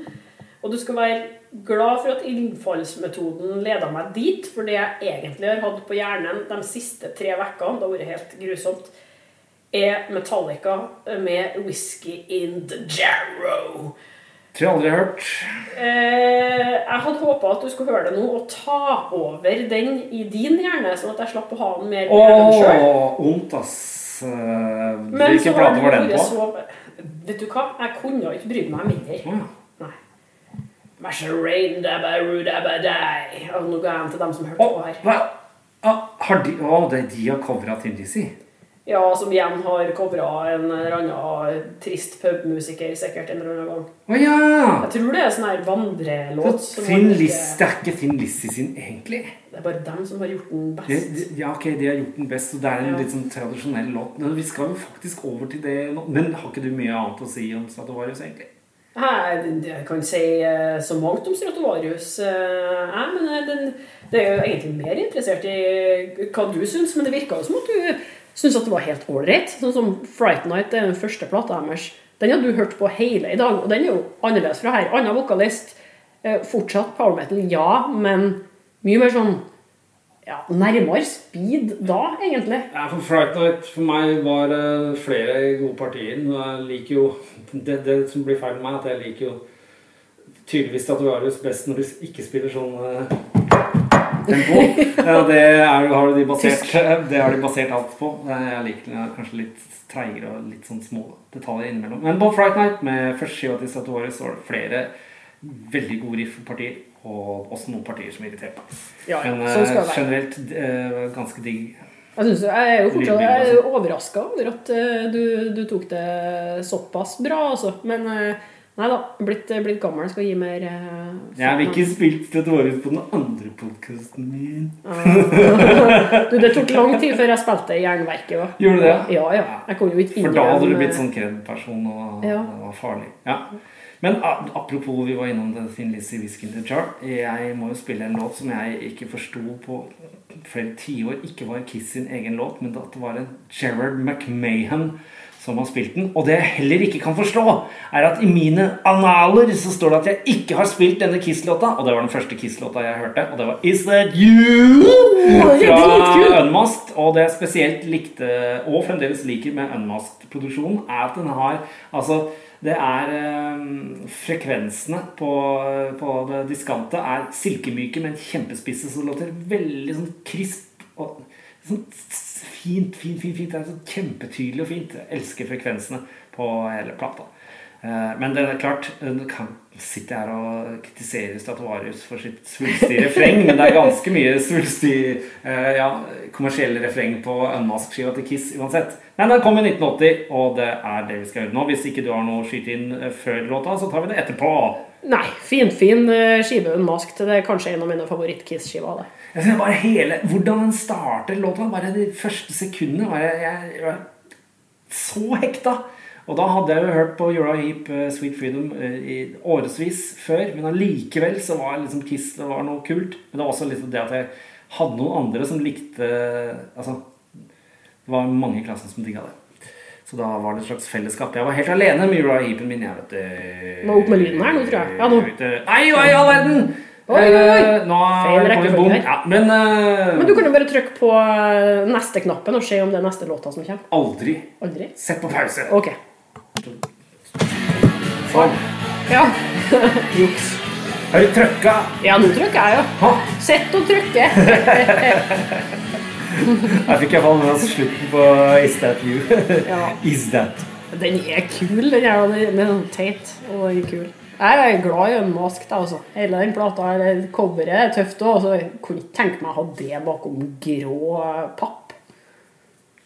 Og du skal være glad for at innfallsmetoden leda meg dit, for det jeg egentlig har hatt på hjernen de siste tre ukene, det har vært helt grusomt, er Metallica med 'Whisky in the Jarrow'. Tror jeg aldri har hørt. Eh, jeg hadde håpa at du skulle høre det nå og ta over den i din hjerne, sånn at jeg slapp å ha den mer hjernen sjøl. Åh, ondt, ass. Eh, Hvilken plate var den på? så Vet du hva? Jeg kunne ikke brydd meg mindre. Mm. Nei. Dabba, ru, dabba. Og nå går jeg hjem til dem som hørte oh, på her. hva? Å, har de, å, det er de har covra Tim Dizzie? Ja, som igjen har covra en eller annen trist pubmusiker sikkert en eller annen gang. Å ja! Jeg tror det er sånn her vandrelåt. Finn ikke- det er ikke Finn Lissi sin, egentlig. Det er bare dem som har gjort den best. det, ja, ok, de har gjort den best, og det er en Ja. litt sånn tradisjonell låt. Men vi skal jo faktisk over til det nå. Men har ikke du mye annet å si om Stratovarius, egentlig? Jeg kan si eh, så mangt om Stratovarius. eh, jeg, men eh, den, det er jo egentlig mer interessert i hva du syns, men det virka jo som at du syns at det var helt ålreit. Sånn som Fright Night, det er den første plata deres. Den har du hørt på hele i dag, og den er jo annerledes fra her. Annen vokalist. eh, Fortsatt power metal, ja, men mye mer sånn ja, nærmere speed da, egentlig. Ja, for Fright Night for meg var det flere gode partier. Jeg liker jo det, det som blir feil med meg, at jeg liker jo tydeligvis Stratovarius best når de ikke spiller sånn eh, tempo. [LAUGHS] Det er, har de basert, [LAUGHS] det har de basert alt på. Jeg liker den kanskje litt treigere og litt sånn små detaljer innimellom. Men på Fright Night med første skiva til Stratovarius var det flere veldig gode riffpartier. Og også noen partier som irriterte meg. Ja, ja, Men sånn eh, generelt eh, ganske digg. Jeg, synes, jeg er jo fortsatt jo overraska over at eh, du, du tok det såpass bra, altså. Men eh, nei da, blitt, blitt gammel skal gi mer uh, Jeg har ikke spilt Stratovarius på den andre podkasten min. [LAUGHS] Du, det tok lang tid før jeg spilte Jernverket. Da. Gjorde du det? Ja, ja. Jeg kom jo ikke For da hadde du blitt sånn kred-person, og Ja. det var farlig. Ja. Men apropos, vi var innom det Thin Lizzie Whisky in the Jar. Jeg må jo spille en låt som jeg ikke forsto på flere tiår ikke var Kiss sin egen låt, men at det var en Gerard McMahon som har spilt den. Og det jeg heller ikke kan forstå, er at i mine analer så står det at jeg ikke har spilt denne Kiss-låta. Og det var den første Kiss-låta jeg hørte, og det var Is That You? Fra. Unmasked. Og det jeg spesielt likte, og fremdeles liker med Unmasked-produksjonen, er at den har Altså, det er eh, Frekvensene på, på det diskante er silkemyke, men kjempespisse, så det låter veldig sånn krisp og sånn fint, fint, fint. fint. Det er sånn kjempetydelig og fint. Jeg elsker frekvensene på hele plata. Eh, Men det er klart, du kan sitte her og kritisere Statuarius for sitt svulstige refreng, men det er ganske mye svulstig eh, ja, kommersiell refreng på Unmask-skiva til Kiss uansett. Men den kom i 1980, og det er det vi skal gjøre nå. Hvis ikke du har noe å skyte inn eh, før låta, så tar vi det etterpå. Nei, finfin fin skive Unmasked. Det er kanskje en av mine favoritt-Kiss-skiver. Jeg synes bare hele, Hvordan den starter låta, bare de første sekundene var jeg, jeg, jeg så hekta. Og da hadde jeg jo hørt på Uriah Heap eh, Sweet Freedom eh, i årevis før. Men allikevel så var liksom Kiss det var noe kult. Men det var også liksom det at jeg hadde noen andre som likte Altså, det var mange i klassen som digga det. Så da var det et slags fellesskap. Jeg var helt alene med Uriah Heapen min. Jeg vet det. Nå opp med lyden her nå, tror jeg. Ja, nå. Nei, hva i all verden! Oi, oi, oi. Eh, Nå Feil rekkefølge. Ja, men uh, Men du kan jo bare trykke på neste knappen og se om det er neste låta som kommer. aldri Aldri? sett på pause. Ok. Sånn. Ja. Juks. Har du trykka? ja, nå trykker jeg, ja. Sett og trykke. [LAUGHS] jeg fikk iallfall fall med oss slutten på Is That You. Ja. Is That. Den er kul, den er den er sånn teit og den er kul. Jeg er glad i Unmasked, altså. Hele den plata, her, coveret er tøft òg. Altså, jeg kunne ikke tenke meg å ha det bakom grå papp.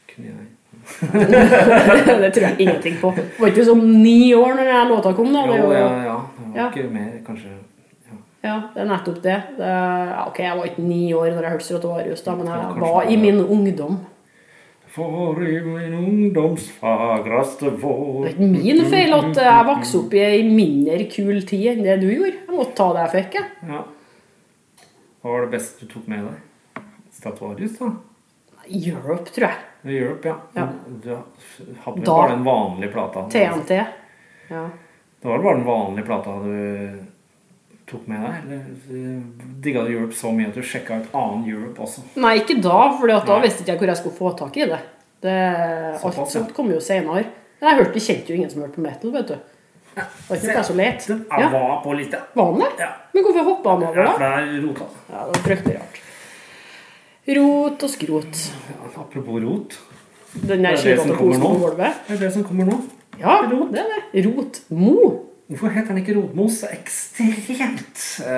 Kunne jeg. [LAUGHS] det tror jeg ingenting på. Det var ikke sånn ni år når den låta kom, da. Jo, ja, ja. Det var Ja. ikke mer, kanskje. Ja. ja, det er nettopp det. det ja, ok, jeg var ikke ni år når jeg hørte Stratovarius, da, men jeg var i min ungdom. For i min ungdoms fagreste vår Det er ikke min feil at jeg vokste opp i ei mindre kul tid enn det du gjorde. Jeg måtte ta det jeg fikk. jeg. Ja. Hva var det beste du tok med deg? Statuarius, da? Europe, tror jeg. Europe, ja. Ja. Du hadde vel bare den vanlige plata? TNT. Ja. Det var bare den vanlige plata du tok med deg? Eller digga du Europe så mye at du sjekka ut annen Europe også? Nei, ikke da, for da visste ikke jeg hvor jeg skulle få tak i det. det alt ja. sånt kom jo senere. Jeg hørte, kjente jo ingen som hørte på metal, vet du. Det var ikke så lett. Den Ja, var på lista. var den det? Ja. Men hvorfor hoppa han over, Ja, da? for det er rota. Ja, det var fryktelig rart. Rot og skrot. Ja, apropos rot. Den Det er der det som kommer nå. Det er det som kommer nå. Ja, rot. det er det. Rotmo. Hvorfor heter han ikke Rotmos? Det er Ekstremt uh,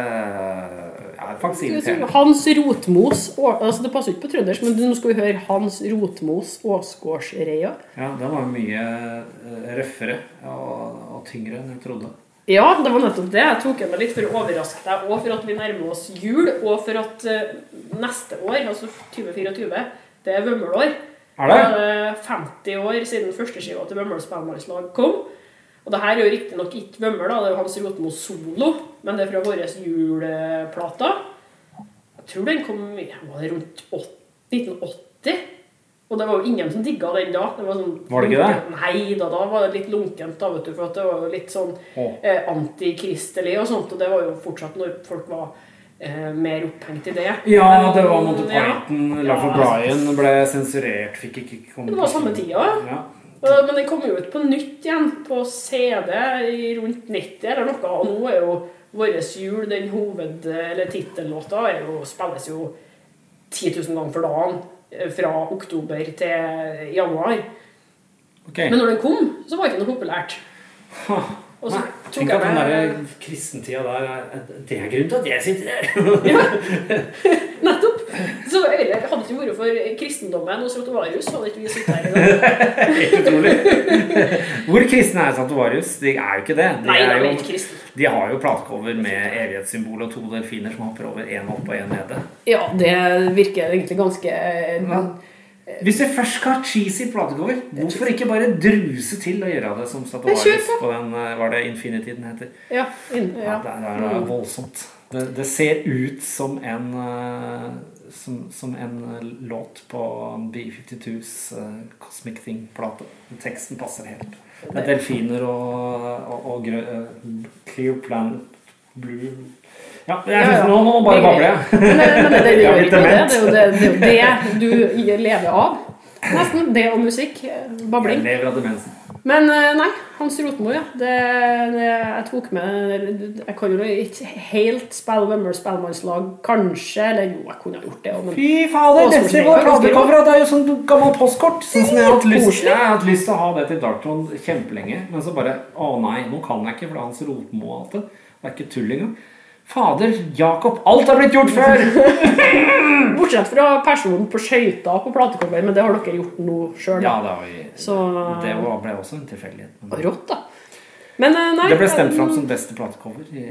ja, faktisk irriterende. Hans Rotmos altså Det passer ikke på trøndersk, men nå skal vi høre Hans Rotmos Åsgårdsreia. Ja, den var mye eh, røffere og, og tyngre enn jeg trodde. Ja, det var nettopp det. Jeg tok med litt for å overraske deg, og for at vi nærmer oss jul, og for at eh, neste år, altså 2024, det er Vømmelår. Er det? det er 50 år siden førsteskiva til Vømmøl spellemannslag kom. Og det her er jo riktignok ikke Vømmøl, det er jo Hans Rotmo solo, men det er fra vår juleplate. Jeg tror den kom var det rundt 80, 1980. Og det var jo ingen som digga den da. Det var, sånn, Var det ikke det? Nei da, da var det litt lunkent, da, vet du, for at det var jo litt sånn eh, antikristelig og sånt, og det var jo fortsatt når folk var eh, mer opphengt i det. Ja, det var Monty ja. Love of Brian ble sensurert. Fikk ikke komme Det var samme tida. Ja. Og- Men den kom jo ut på nytt igjen, på CD i rundt 90 eller noe. Og nå er jo Vår jul, den hoved- eller tittellåta, spilles jo 10 000 ganger for dagen. Eh, Fra oktober til januar. Okay. Men når den kom, så var det ikke noe populært. Og så Tenk jeg at den der kristentida der er- Det er grunnen til at jeg sitter her. [LAUGHS] Nettopp! Så eller, hadde det ikke vært for kristendommen og Rotovarius, hadde ikke vi sittet her i dag. [LAUGHS] Helt utrolig. Hvor kristne er Santovarius? De er jo ikke det. De, Nei, er jo de har jo platecover med evighetssymbol og to delfiner som hopper over én opp og én nede. Ja, det virker egentlig ganske Ja. Hvis vi først skal ha cheesy platecover, hvorfor ikke bare druse til og gjøre det som Men på. den eh, Var det Infinity den heter? Ja. In, Ja, ja. det er, er voldsomt. Det, det ser ut som en eh, som, som en eh, låt på B52s eh, Cosmic Thing-plate. Teksten passer helt. Det er delfiner og, og, og grø, eh, Clear Planet Blue Ja, jeg, Ja, ja. Nå, nå bare babler jeg. Men, det- men det, det, [LAUGHS] gjør ikke det. Det er jo det, det, er jo det du lever av. Nesten. Det og musikk. Babling. Jeg lever av demensen. Men eh, nei, Hans Rotmo, ja. Det, det, jeg tok med Jeg kan jo ikke helt spille Vømmøl spellemannslag, kanskje. Eller jo, jeg kunne ha gjort det. Men Fy fader, dette var er! Det er jo sånn gammelt postkort. Sånn som jeg har hatt lyst Jeg har hatt lyst til å ha det til Darktron kjempelenge. Men så bare Å nei, nå kan jeg ikke, for det er Hans Rotmo og alt det. Det er ikke tull engang. Fader, Jakob, alt har blitt gjort før! [LAUGHS] Bortsett fra personen på skøyta på platecoveren, men det har dere gjort nå sjøl. Ja, det, var, Så det ble også en tilfeldighet. Rått, da. Men eh, nei Det ble stemt fram som beste platecover i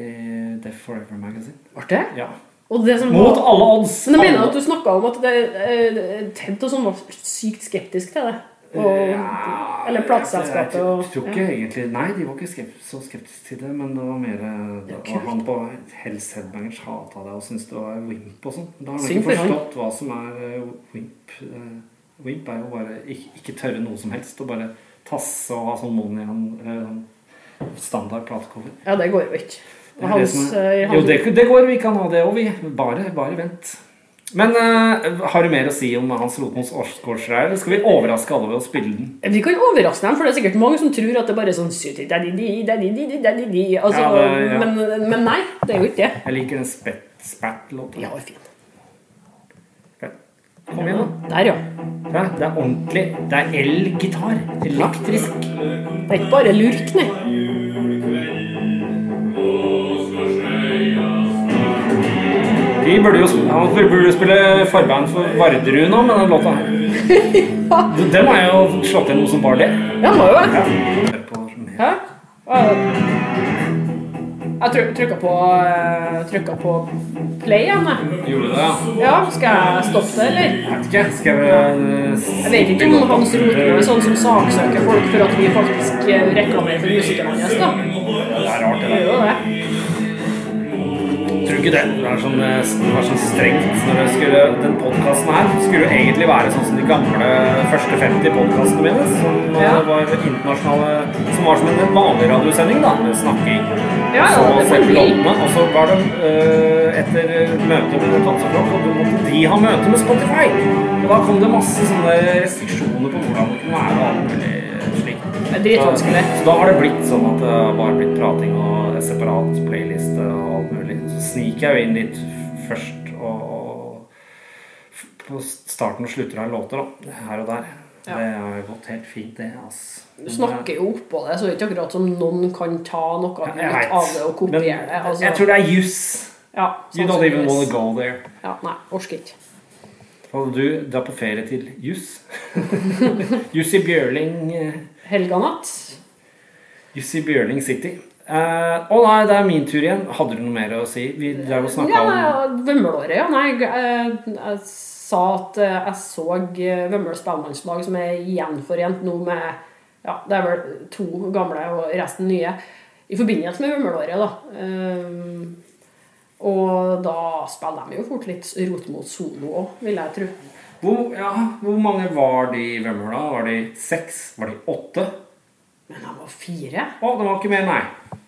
Deaf Forever Magazine. Artig. Ja. Og det som Mot var alle odds! Men jeg mener at du snakka om at det, eh, Ted og sånn var sykt skeptisk til det. Og, Ja, eller plateselskapet jeg, og jeg tror ikke egentlig Nei, de var ikke skep så skeptiske til det, men det var mer det, var. Han på Hells Headbangers hata det og syntes det var wimp og sånn. Da har han ikke forstått hva som er eh, wimp. Eh, Wimp er jo bare ikke, ikke tørre noe som helst og bare tasse og ha sånn Monyan i en standard platecover. Ja, det går jo ikke. Det det hans, er- eh, Jo, det, det går, vi kan ha det òg, vi. Bare, bare vent. Men uh, har du mer å si om Hans Lotmos årsgårdsreir, eller skal vi overraske alle ved å spille den? Vi kan overraske dem, for det er sikkert mange som tror at det bare er sånn. Altså, Ja, det- ja. men, men nei, det er jo ikke det. Jeg liker den spett- spat-låta. Ja, fint. Kom igjen, da. Der, ja. Ja, det er ordentlig. Det er elgitar. Elektrisk. Det er ikke bare lurk, nei. De burde jo Han burde jo spille forband for Varderud nå med den låta her. Den har jeg jo slått inn noe som bare det. Ja, må jo det. Ja. Hæ? Jeg tryk- trykka på, eh, trykka på play igjen, jeg. Gjorde du det, ja? Ja, skal jeg stoppe det, eller? Jeg vet ikke. Skal vi eh, Jeg vet ikke om Hans Rotmo er sånn som saksøker folk for at vi faktisk eh, reklamerer for musikeren hans, da. Det er rart, det Det er jo det. Tror ikke? Det er sånn, eh, var sånn strengt når det skulle, Den podkasten her skulle jo egentlig være sånn som de gamle første 50 podkastene mine. Som eh, Ja. var internasjonale Som var som en vanlig radiosending, da. Med snakking. Ja, ja, så får sette låtene, og så var det øh, etter møte med Tanseflokk, og da måtte de ha møte med Spotify. Og da kom det masse sånne restriksjoner på hvordan det kunne være. Dritvanskelig. Så da har det blitt sånn at det bare blitt prating og separat playliste og alt mulig. Så sniker jeg jo inn litt først og, og på starten og slutter av låter, da. Her og der. Ja. Det har gått helt fint, det. Altså. Du snakker jo oppå det, så det er ikke akkurat som noen kan ta noe ut av det og kopiere det. Altså, jeg tror det er juss. ja, You don't even want to go there. Ja, nei, orker ikke. Og du drar på ferie til Juss. [LAUGHS] Jussi Bjørling eh, Helganatt. Jussi Bjørling City. Eh, Å nei, det er min tur igjen. Hadde du noe mer å si? Vi drev og snakka Ja, om Vømmelåret, ja. Nei, jeg, jeg, jeg sa at eh, jeg så eh, Vømmøl spellemannslag som er gjenforent nå med Ja, det er vel to gamle og resten nye. I forbindelse med Vømmelåret, da. Um, og da spiller de jo fort litt rot mot solo òg, vil jeg tro. Hvor, ja, hvor mange var de i Vømmøl, da? Var de seks? Var de åtte? Men han var fire. Å, det var ikke mer, nei.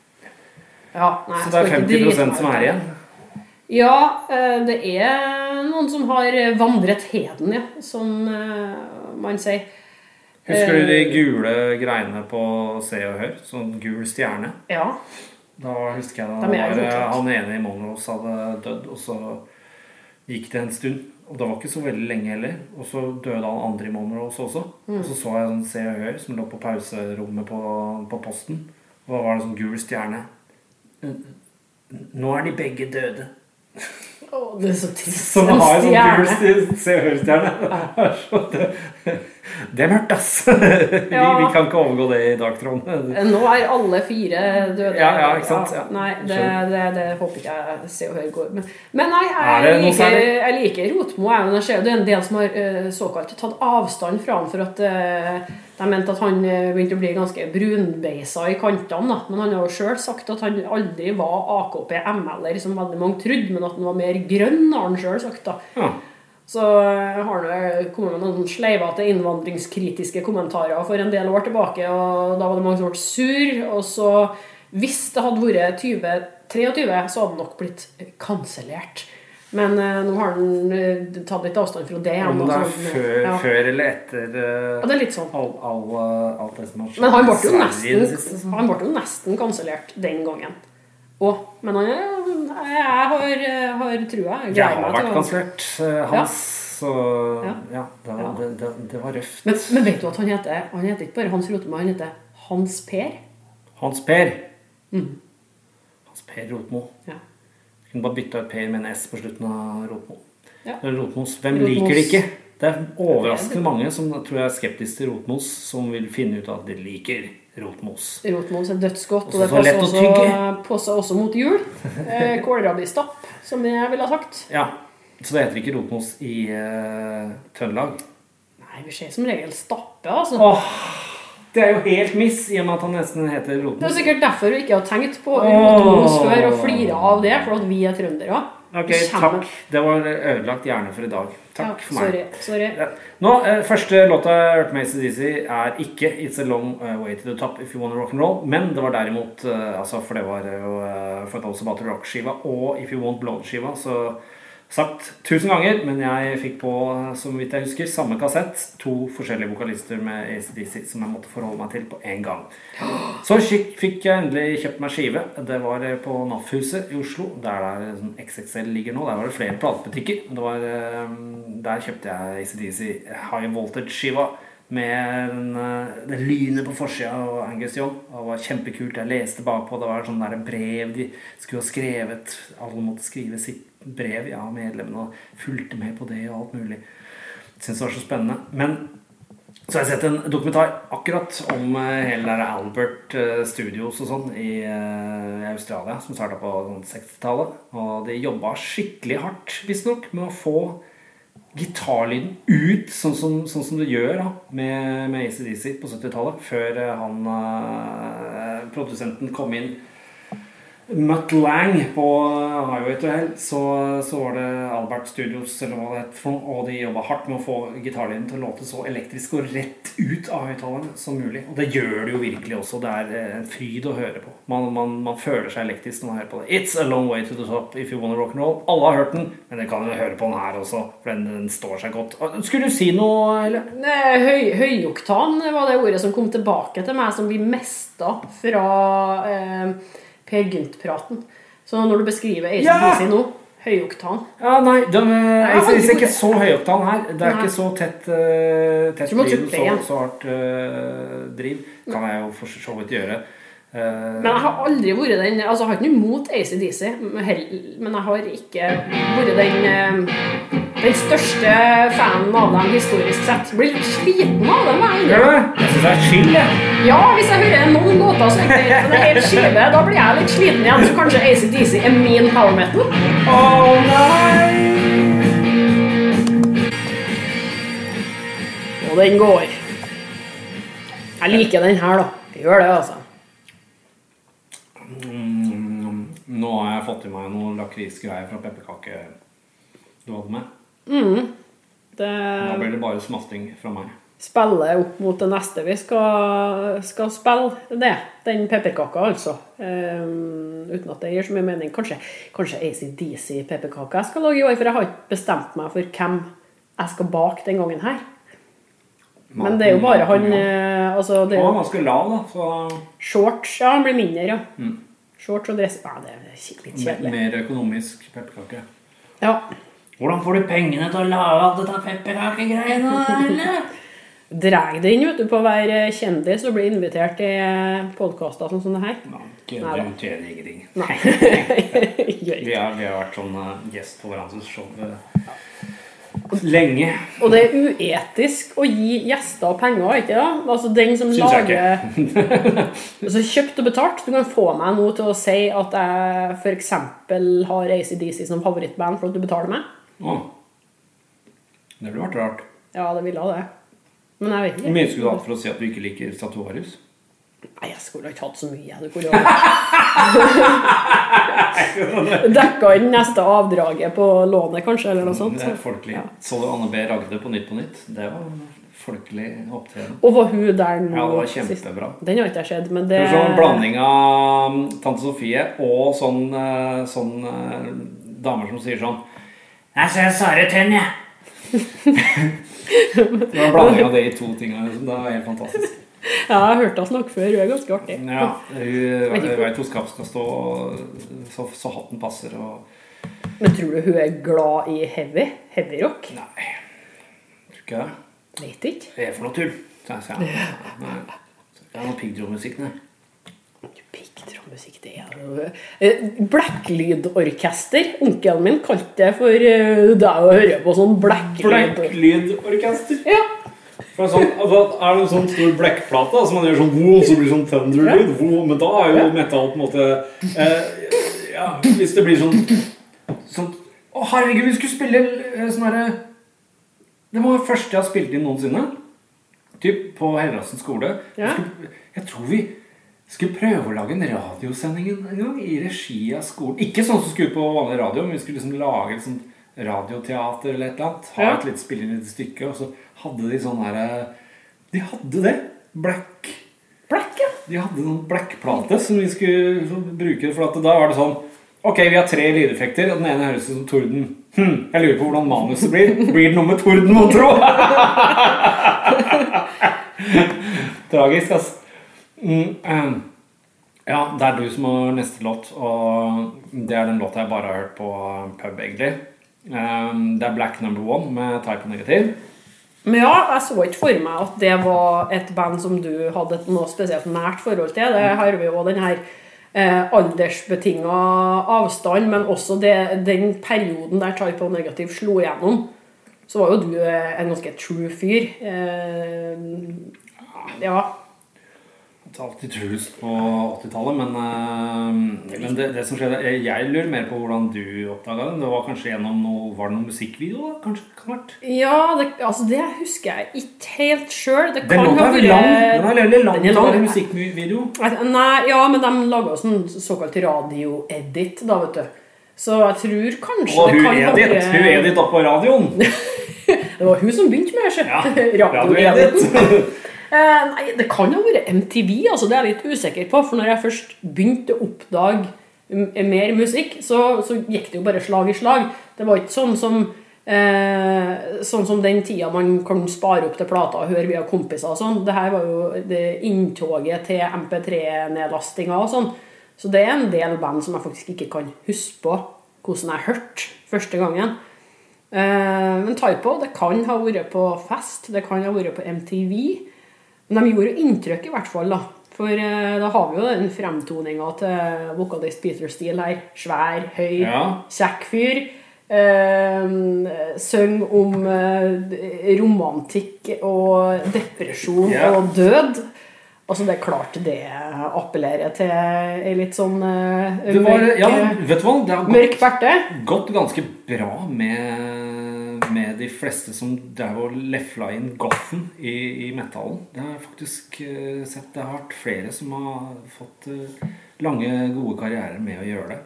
Ja, nei, Så det er skal ikke drite 50 meg som er igjen? Ja, eh, det er noen som har vandret heden, ja, som eh, man sier. Husker du de Eh. gule greiene på Se og Hør? Sånn gul stjerne? Ja. Da husker jeg da han ene i Monrose hadde dødd, og så gikk det en stund. Og det var ikke så veldig lenge heller. Og så døde han andre i Monrose også. Mm. Og så så jeg sånn Se og Hør som lå på pauserommet på, på posten. Og da var det sånn gul stjerne. Nå er de begge døde. [LAUGHS] Å, det er så trist. Som har en sånn gul stjerne. sti- Se og Hør-stjerne. [LAUGHS] Det, er mørkt, ass. [LAUGHS] Vi, Ja. vi kan ikke overgå det i dag, Trond. Nå er alle fire døde. Ja, ja, ikke sant? Ja. Nei, det, det, det håper ikke jeg ser og hører går. Men, men nei, jeg liker, jeg liker Rotmo. jeg, men jeg ser Det er en del som har eh, såkalt tatt avstand fra ham for at de mente at han eh, begynte å bli ganske brunbeisa i kantene. Da. Men han har jo sjøl sagt at han aldri var AKP-ML-er som veldig mange trodde, men at han var mer grønn, har han sjøl sagt. da. Ja. Så eh, har han kommet med noen sleivete innvandringskritiske kommentarer for en del år tilbake, og da var det mange som ble sur. Og så, hvis det hadde vært 2023, så hadde det nok blitt kansellert. Men eh, nå har han eh, tatt litt avstand fra det. Om det er sånn. før, ja. før eller etter eh, ja, det er litt sånn. all, all, eh, alt det som har skjedd Men han ble jo i Sverige i det nesten, han ble jo nesten kansellert den gangen. Og, men han, er- jeg har, har trua. Jeg Jeg har meg vært å kansellert, eh, hans, så Ja. ja, det, var, Ja. det, det, det var røft. men, men vet du at han heter Han heter ikke bare Hans Rotemo, han heter Hans Per? Hans Per. Mm. Hans Per Rotmo. Ja. Kunne bare bytta ut Per med en S på slutten av Rotmo. Ja. Rotmos. Hvem Rotmos. liker det ikke? Det er overraskende mange som tror jeg er skeptiske til Rotmos, som vil finne ut at de liker Rotmos. Rotmos er dødsgodt, og det passer også, passer også mot jul. [LAUGHS] Eh, Kålrabistapp, som jeg ville ha sagt. Ja, Så det heter ikke Rotmos i eh, Trøndelag? Nei, vi ser som regel stappe, altså. Åh, det er jo helt miss, i og med at han nesten heter Det er sikkert derfor du ikke har tenkt på Åh. Rotmos før og flira av det, for at vi er trøndere. Ok, takk. Det var ødelagt hjerne for i dag. Takk Ja, for meg. sorry. sorry. Ja. Nå, eh, Første låta jeg hørte med ACDC, er ikke 'It's a Long eh, Way to the Top If You Wanna Rock and Roll', men det var derimot eh, altså For det var jo For Those About bare Rock-skiva og If You Want Blood-skiva. Så sagt tusen ganger, men jeg fikk på, som vidt jeg husker, samme kassett. To forskjellige vokalister med ACDC som jeg måtte forholde meg til på én gang. Så fikk jeg endelig kjøpt meg skive. Det var eh, på NAF-huset i Oslo, der der XXL ligger nå. Der var det flere platebutikker. Eh, der kjøpte jeg ACDC High Voltage-skiva med den, eh, det lynet på forsida av Angus Young. Det var kjempekult. Jeg leste bakpå. Det var sånn der brev de skulle ha skrevet. Alle måtte skrive sitt brev, ja, medlemmene, og fulgte med på det og alt mulig. Syns det var så spennende. Men så har jeg sett en dokumentar akkurat om eh, hele Albert eh, Studios og sånn i, eh, Australia, som starta på sånn 60-tallet. Og de jobba skikkelig hardt, visstnok, med å få gitarlyden ut sånn som, sånn som det gjør da, med, med ACDC på 70-tallet, før han produsenten kom inn Mutt Lang på Highway to Hell, så, så var det Albert Studios eller hva det het, og de jobba hardt med å få gitarlyden til å låte så elektrisk og rett ut av høyttaleren som mulig. Og det gjør det jo virkelig også. Det er eh, en fryd å høre på. Man, man, man føler seg elektrisk når man hører på det. It's a long way to the top if you wanna rock and roll. Alle har hørt den, men dere kan jo høre på den her også, for den, den står seg godt. Skulle du si noe, eller? Høy, høyoktan var det ordet som kom tilbake til meg, som vi mista fra eh, Per Gynt-praten. Så når du beskriver ACDC Ja! nå Høyoktan. Ja, nei, de, jeg har synes aldri ikke så høyoktan her. Det er Nei. ikke så tett, uh, tett driv, så, så hardt uh, driv. Kan jeg jo for så vidt gjøre. Eh, Men jeg har aldri vært den Altså, jeg har ikke noe imot ACDC, men jeg har ikke vært den eh, den største fanen av dem historisk sett. Blir litt sliten av dem. jeg innrømmer. Jeg syns det er chill, jeg. Ja, hvis jeg hører noen låter som er helt skive, da blir jeg litt sliten igjen. Så kanskje ACDC er min power metal. Å nei! Og den går. Jeg liker den her, da. Jeg gjør det, altså. Mm, nå har jeg fått i meg noen lakrisgreier fra pepperkake du hadde med. Det Da blir det bare smasting fra meg. Spille opp mot det neste vi skal, skal spille. Det. Den pepperkaka, altså. Um, uten at det gir så mye mening. Kanskje, kanskje ACDC-pepperkake jeg skal lage i år, for jeg har ikke bestemt meg for hvem jeg skal bake den gangen her. Men det er jo bare han ja. altså det er Han er ganske lav, da. Så Shorts, ja, han blir mindre, ja. Shorts og dress Ja, det litt kjedelig. mer økonomisk pepperkake. Ja. Hvordan får du pengene til å lage alt dette pepperkakegreiene? eller? [LAUGHS] Dreg det inn vet du, på å være kjendis og bli invitert til podkaster sånn som det her. Ja, Nei. Du tjener ingenting. Nei. [LAUGHS] [LAUGHS] Vi har, vi har vært sånn eh, gjest på hverandres show eh, lenge. Og det er uetisk å gi gjester penger, ikke det? Altså den som Syns lager [LAUGHS] altså, Kjøpt og betalt. Du kan få meg nå til å si at jeg f.eks. har ACDC som favorittband for at du betaler meg. Å. Det ville vært rart. Ja, det ville det. Men jeg vet Hvor ikke. mye skulle du hatt for å si at du ikke liker Statuarius? Nei, jeg skulle ikke hatt så mye. Du kunne Dekka inn neste avdraget på lånet, kanskje, eller noe sånt. Det er folkelig. Ja. Så du Anne B. Ragde på Nytt på Nytt? Det var folkelig opptreden. Og var hun der nå Ja, det var sist? kjempebra. Den har ikke jeg sett, men Det sånn blanding av um, Tante Sofie og sånn, eh, sånn eh, damer som sier sånn Jeg ser Sare Tenn, jeg. [LAUGHS] det var en blanding av de to tingene. liksom. Det var helt fantastisk. [LAUGHS] Ja, jeg har hørt henne snakke før. Hun er ganske artig. Ja, Hun [LAUGHS] veit hvor skapet skal stå, så, så hatten passer og Men tror du hun er glad i heavy? Heavy rock? Nei, tror ikke det. Vet ikke. Det er for noe tull, sa jeg. Nei. Det er noe piggtrådmusikk, nei. Piggtrådmusikk, det er jo Eh, Blacklydorkester. Onkelen min kalte det for eh, det er å høre på sånn blacklyd. Blacklydorkester. Ja. For sånn, altså, er det en sånn stor blekkplate altså man gjør sånn wow, så blir det sånn thunderlyd, wow, men da er jo Ja. metal på en måte eh, Ja, hvis det blir sånn sånn Å, herregud, vi skulle spille eh, sånn herre Det var det første jeg har spilt inn noensinne. Typ på Helrasen skole. Ja. Skulle, jeg tror vi skulle prøve å lage en radiosending en gang i regi av skolen. Ikke sånn som skulle ut på vanlig radio, men vi skulle liksom lage et sånt radioteater eller et eller annet. Ha et litt spille inn et stykke, og så hadde de sånn herre De hadde det. Black Black, ja. De hadde noen blackplate som vi skulle bruke. For at da var det sånn Ok, vi har tre lydeffekter, og den ene høres ut som torden. Hm, jeg lurer på hvordan manuset blir. Blir det noe med torden, mon tro? [LAUGHS] Tragisk, ass. Mm, eh, ja, det er du som har neste låt, og det er den låta jeg bare har hørt på pub, egentlig. Um, det er Black Number One med Type Negative. Men ja, jeg så ikke for meg at det var et band som du hadde et noe spesielt nært forhold til. Det har vi jo den her eh, aldersbetinga avstand, men også det, den perioden der Type O Negativ slo igjennom. Så var jo du eh, en ganske true fyr. Eh, ja. Alltid trus på 80-tallet, men, eh, men det, det som skjedde Jeg lurer mer på hvordan du oppdaga den. Det var kanskje gjennom noe Var det noen musikkvideo? da? Kanskje kan vært Ja, det, altså det husker jeg ikke helt sjøl. Det Den låta er lang. Den er veldig lang. Den er musikkvideo. Nei, ja, men de laga sånn såkalt radio-edit, da, vet du. Så jeg tror kanskje Og hun kan Edith. vært- Hun Edith oppe på radioen. [LAUGHS] Det var hun som begynte med det. Ja, [LAUGHS] Radio-editen. Radio-Edith. [LAUGHS] Eh, nei, det kan jo være MTV, altså det er jeg litt usikker på. For når jeg først begynte å oppdage mer musikk, så, så gikk det jo bare slag i slag. Det var ikke sånn som eh, Sånn som den tida man kan spare opp til plata og høre via kompiser og sånn. Det her var jo det inntoget til MP3-nedlastinga og sånn. Så det er en del band som jeg faktisk ikke kan huske på hvordan jeg hørte første gangen. Eh, men Typo det kan ha vært på fest, det kan ha vært på MTV. Men de gjorde inntrykk, i hvert fall. da. For eh, da har vi jo den fremtoninga til vokalist Peter Steele her. Svær, høy, Ja. kjekk fyr. Eh, Syng om eh, romantikk og depresjon Ja. og død. Altså, det er klart det appellerer til ei litt sånn eh, Det var, ja, vet du hva? Det har gått, mørk gått ganske bra med de fleste som drev og lefla inn gothen i, i metallen. Det har jeg faktisk eh, sett. Det har vært flere som har fått eh, lange, gode karrierer med å gjøre det.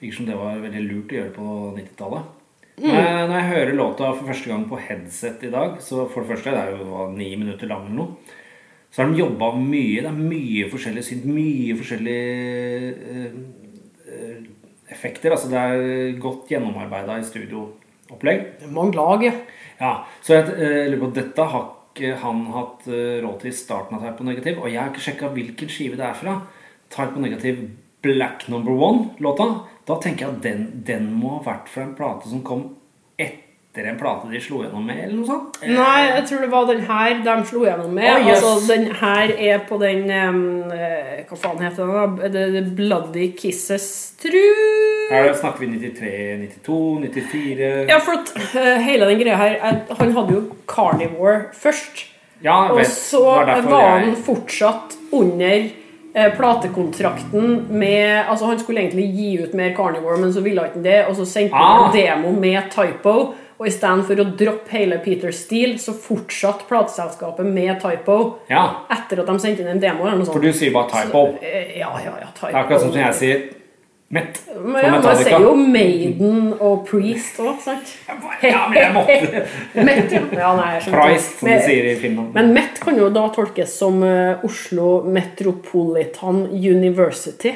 Virker som det var veldig lurt å gjøre på 90-tallet. Når jeg- Når jeg hører låta for første gang på headset i dag, så for det første, det er jo ni minutter lang eller noe, så har de jobba mye. Det er mye forskjellig synt, mye forskjellige eh, eh, effekter. Altså det er godt gjennomarbeida i studioopplegg. Mange lag, ja. Så jeg eh, lurer på Dette har ikke han hatt eh, råd til i starten av Type Negative. Og jeg har ikke sjekka hvilken skive det er fra. Type Negative Black Number One-låta. Da tenker jeg at den, den må ha vært fra en plate som kom etter en plate de slo gjennom med, eller noe sånt. Nei, jeg tror det var den her de slo gjennom med. Oh, yes. Altså, den her er på den eh, Hva faen heter den? da? Bloody Kisses, tru Her snakker vi 93, 92, 94 Ja, for at eh, hele den greia her Han hadde jo Carnivore først. Ja, Og så var han jeg- fortsatt under eh, platekontrakten med Altså, han skulle egentlig gi ut mer Carnivore, men så ville han ikke det, og så sendte han Ah. en demo med Typo. Og istedenfor å droppe hele Peter Steele, så fortsatte plateselskapet med Typo Ja, etter at de sendte inn en demo. eller noe sånt. for du sier bare typo. Eh, Ja, ja, ja, Typo. Det er akkurat som jeg sier Mett. Men ja, man ser jo Maiden og Priest òg, sant? Ja, men jeg måtte [LAUGHS] Mett, ja. ja nei, jeg. Price, som de sier i Finland. Men Mett kan jo da tolkes som eh, Oslo Metropolitan University.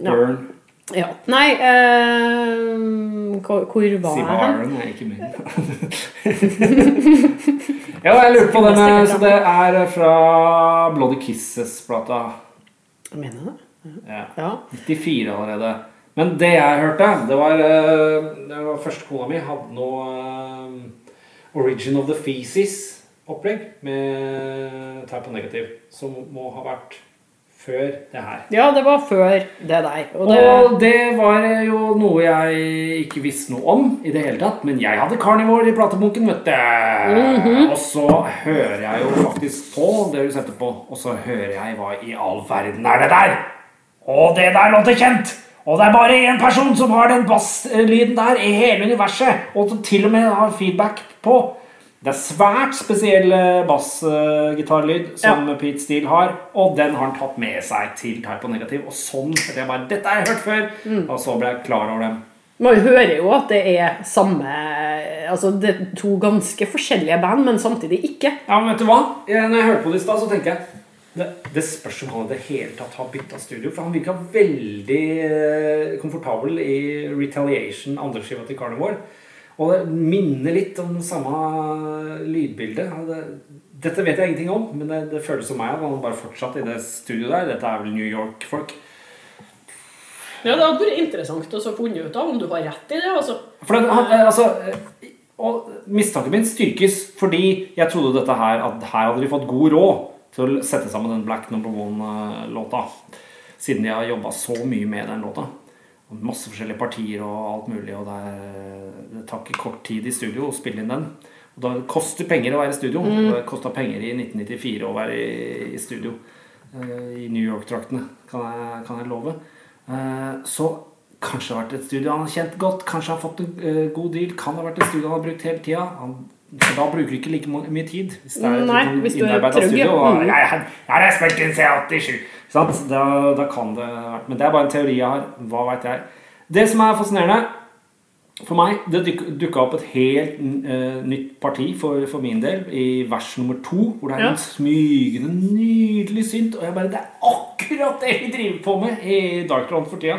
Ja. Burn. Ja. Nei uh, hvor, hvor var jeg bare er ikke min. [LAUGHS] ja, jeg lurer på den eh, Så det er fra Bloody Kisses-plata. Mener mener det. Ja. Ja. 94 allerede. Men det jeg hørte, det var, eh, det var første kona mi hadde noe eh, Origin of the Feces-opplegg med Type of Negative, som må ha vært før det her. ja, det var før det der. Og det, Og det var jo noe jeg ikke visste noe om i det hele tatt. Men jeg hadde Carnivore i platebunken, vet du. Og så hører jeg jo faktisk på det du setter på, og så hører jeg hva i all verden er det der? Og det der låter kjent! Og det er bare én person som har den basslyden der i hele universet, og som til og med har feedback på. Det er svært spesiell eh, bassgitarlyd som Pete Steele har, og den har han tatt med seg til Type og negativ, Og sånn det jeg bare Dette har jeg hørt før! Og så ble jeg klar over dem. man hører jo at det er samme Altså det er to ganske forskjellige band, men samtidig ikke. Ja, men vet du hva? Når jeg hørte på det i stad, så tenker jeg det, det spørs om han i det hele tatt har bytta studio. For han virka veldig eh, komfortabel i Retaliation, andre skiva til Carnivore. Og det minner litt om samme lydbilde. Det, dette vet jeg ingenting om, men det, det føles som meg at han bare fortsatt i det studioet der. Dette er vel New York-folk. Ja, Det hadde vært interessant å finne ut av om du har rett i det. altså. For det, han, eh, altså, eh, og mistanken min styrkes fordi jeg trodde dette her at her hadde de fått god råd til å sette sammen den Black Number One-låta. Siden de har jobba så mye med den låta. Og Masse forskjellige partier og alt mulig. Og det, er, det tar ikke kort tid i studio å spille inn den. Og da koster penger å være i studio. Det kosta penger i 1994 å være i, i studio. eh, I New York-traktene, kan, kan jeg love. Eh, Så kanskje det har vært et studio han har kjent godt. Kanskje han har fått en eh, god deal. Kan det ha vært et studio han har brukt hele tida. Han, for da bruker du ikke like mye tid. Hvis det er Nei, hvis du er trygg, ja. studio, og, Mm. jeg, jeg har spilt inn C87. Da, da kan det Men det er bare en teori jeg har. Hva veit jeg. Det som er fascinerende for meg, det duk- dukka opp et helt uh, nytt parti for, for min del i vers nummer to, hvor det er Ja. en smygende, nydelig synt. Og jeg bare, Det er akkurat det vi driver på med i Darkround for tida.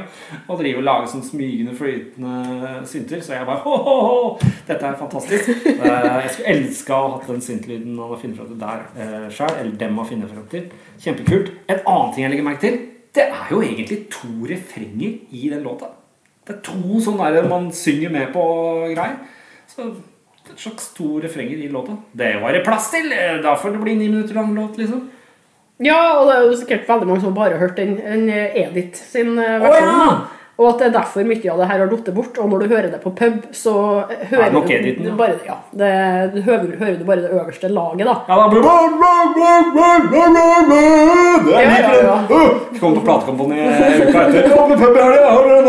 Å drive og lage sånn smygende, flytende synter. Så jeg bare ho, ho, ho, Dette er fantastisk. Uh, jeg skulle elska å ha hatt den syntlyden han har funnet fram til der uh, sjøl. Eller dem har funnet fram til. Kjempekult. En annen ting jeg legger merke til, Det er jo egentlig to refrenger i den låta. Det er to sånne der man synger med på greier. Så et slags to refrenger i låta. Det var det plass til! Da får det bli ni minutter lang låt, liksom. Ja, og det er jo sikkert veldig mange som bare har hørt den, den Edith sin eh, versjon. Oh, ja! Og at det er derfor mye av det her har falt bort. Og når du hører det på pub, så hører du editen, ja. bare, ja, det, du hører, hører du bare det øverste laget, da. Ja, da blir Det er Ja, ja, ja. Kom på platekompani uka etter. Kom på pub i helga, har den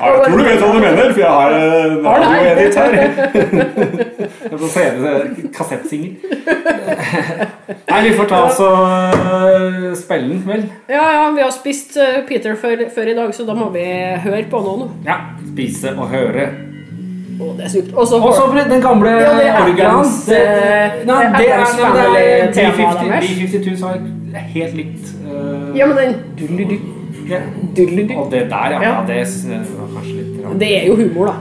jeg tror du vet hva du mener, for jeg har en her. radioedit [LAUGHS] her. Jeg får se det. Nei, vi får ta oss og spille den, vel? Ja, ja, vi har spist eh, Peter før, før i dag, så da må vi høre på noe nå. Ja. Spise og høre. Å, det er sykt. Og så Og den gamle Ja, det er organs. Det, eh, Nei, det er, Adams det er B50 deres. B52 så er helt likt. uh, Ja, men den ja. Og det der, ja. Ja. ja det var kanskje litt rart. Det er jo humor, da.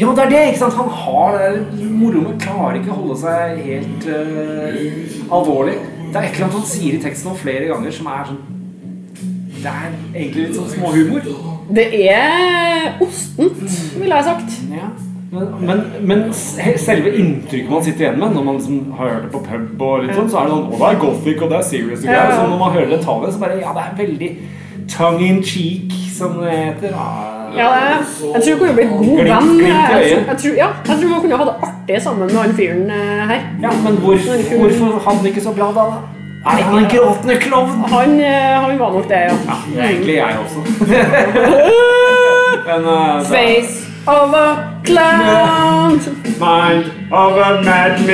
Ja, det er det! ikke sant? Han har det der moroet, klarer ikke å holde seg helt uh, alvorlig. Det er et eller annet han sier i teksten flere ganger som er sånn Det er egentlig litt sånn småhumor. Det er ostent, ville jeg sagt. Ja. Men, men, men selve inntrykket man sitter igjen med når man liksom har hørt det på pub, og litt sånn, så er det sånn Å, det er gothic, og det er serious. Og Ja, Så når man hører det tallet, så bare Ja, det er veldig tongue in cheek, som det heter. Ja, det, jeg tror du kunne blitt god venn. Jeg, tror- jeg, ja, jeg tror man kunne ha det artig sammen med han fyren eh, her. Ja, men hvorfor, hvorfor han ikke så bra da? da? Er han en gråtende klovn? Han, eh, han var nok det, ja. Ja, det er egentlig jeg også. [LAUGHS] Men uh, Face of a clown. Mind of a madman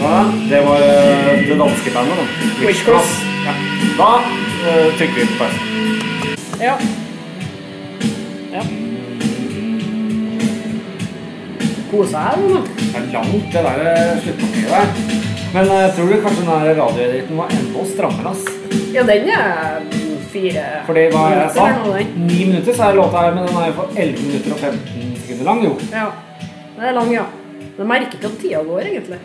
ja, Det var uh, det danske bandet, da. Witchcross. Ja. Da uh, trykker vi på pause. Ja. ja. Kose seg, nå. Det er langt, det der sluttpartiet der. Men uh, tror du kanskje den radioediten var enda strammere? ass? Ja, den er fire Fordi hva var jeg sa. Ni minutter så er låta her, men den er jo for 11 minutter og 15 sekunder lang, jo. Ja. Den er lang, ja. Men merker ikke at tida går, egentlig.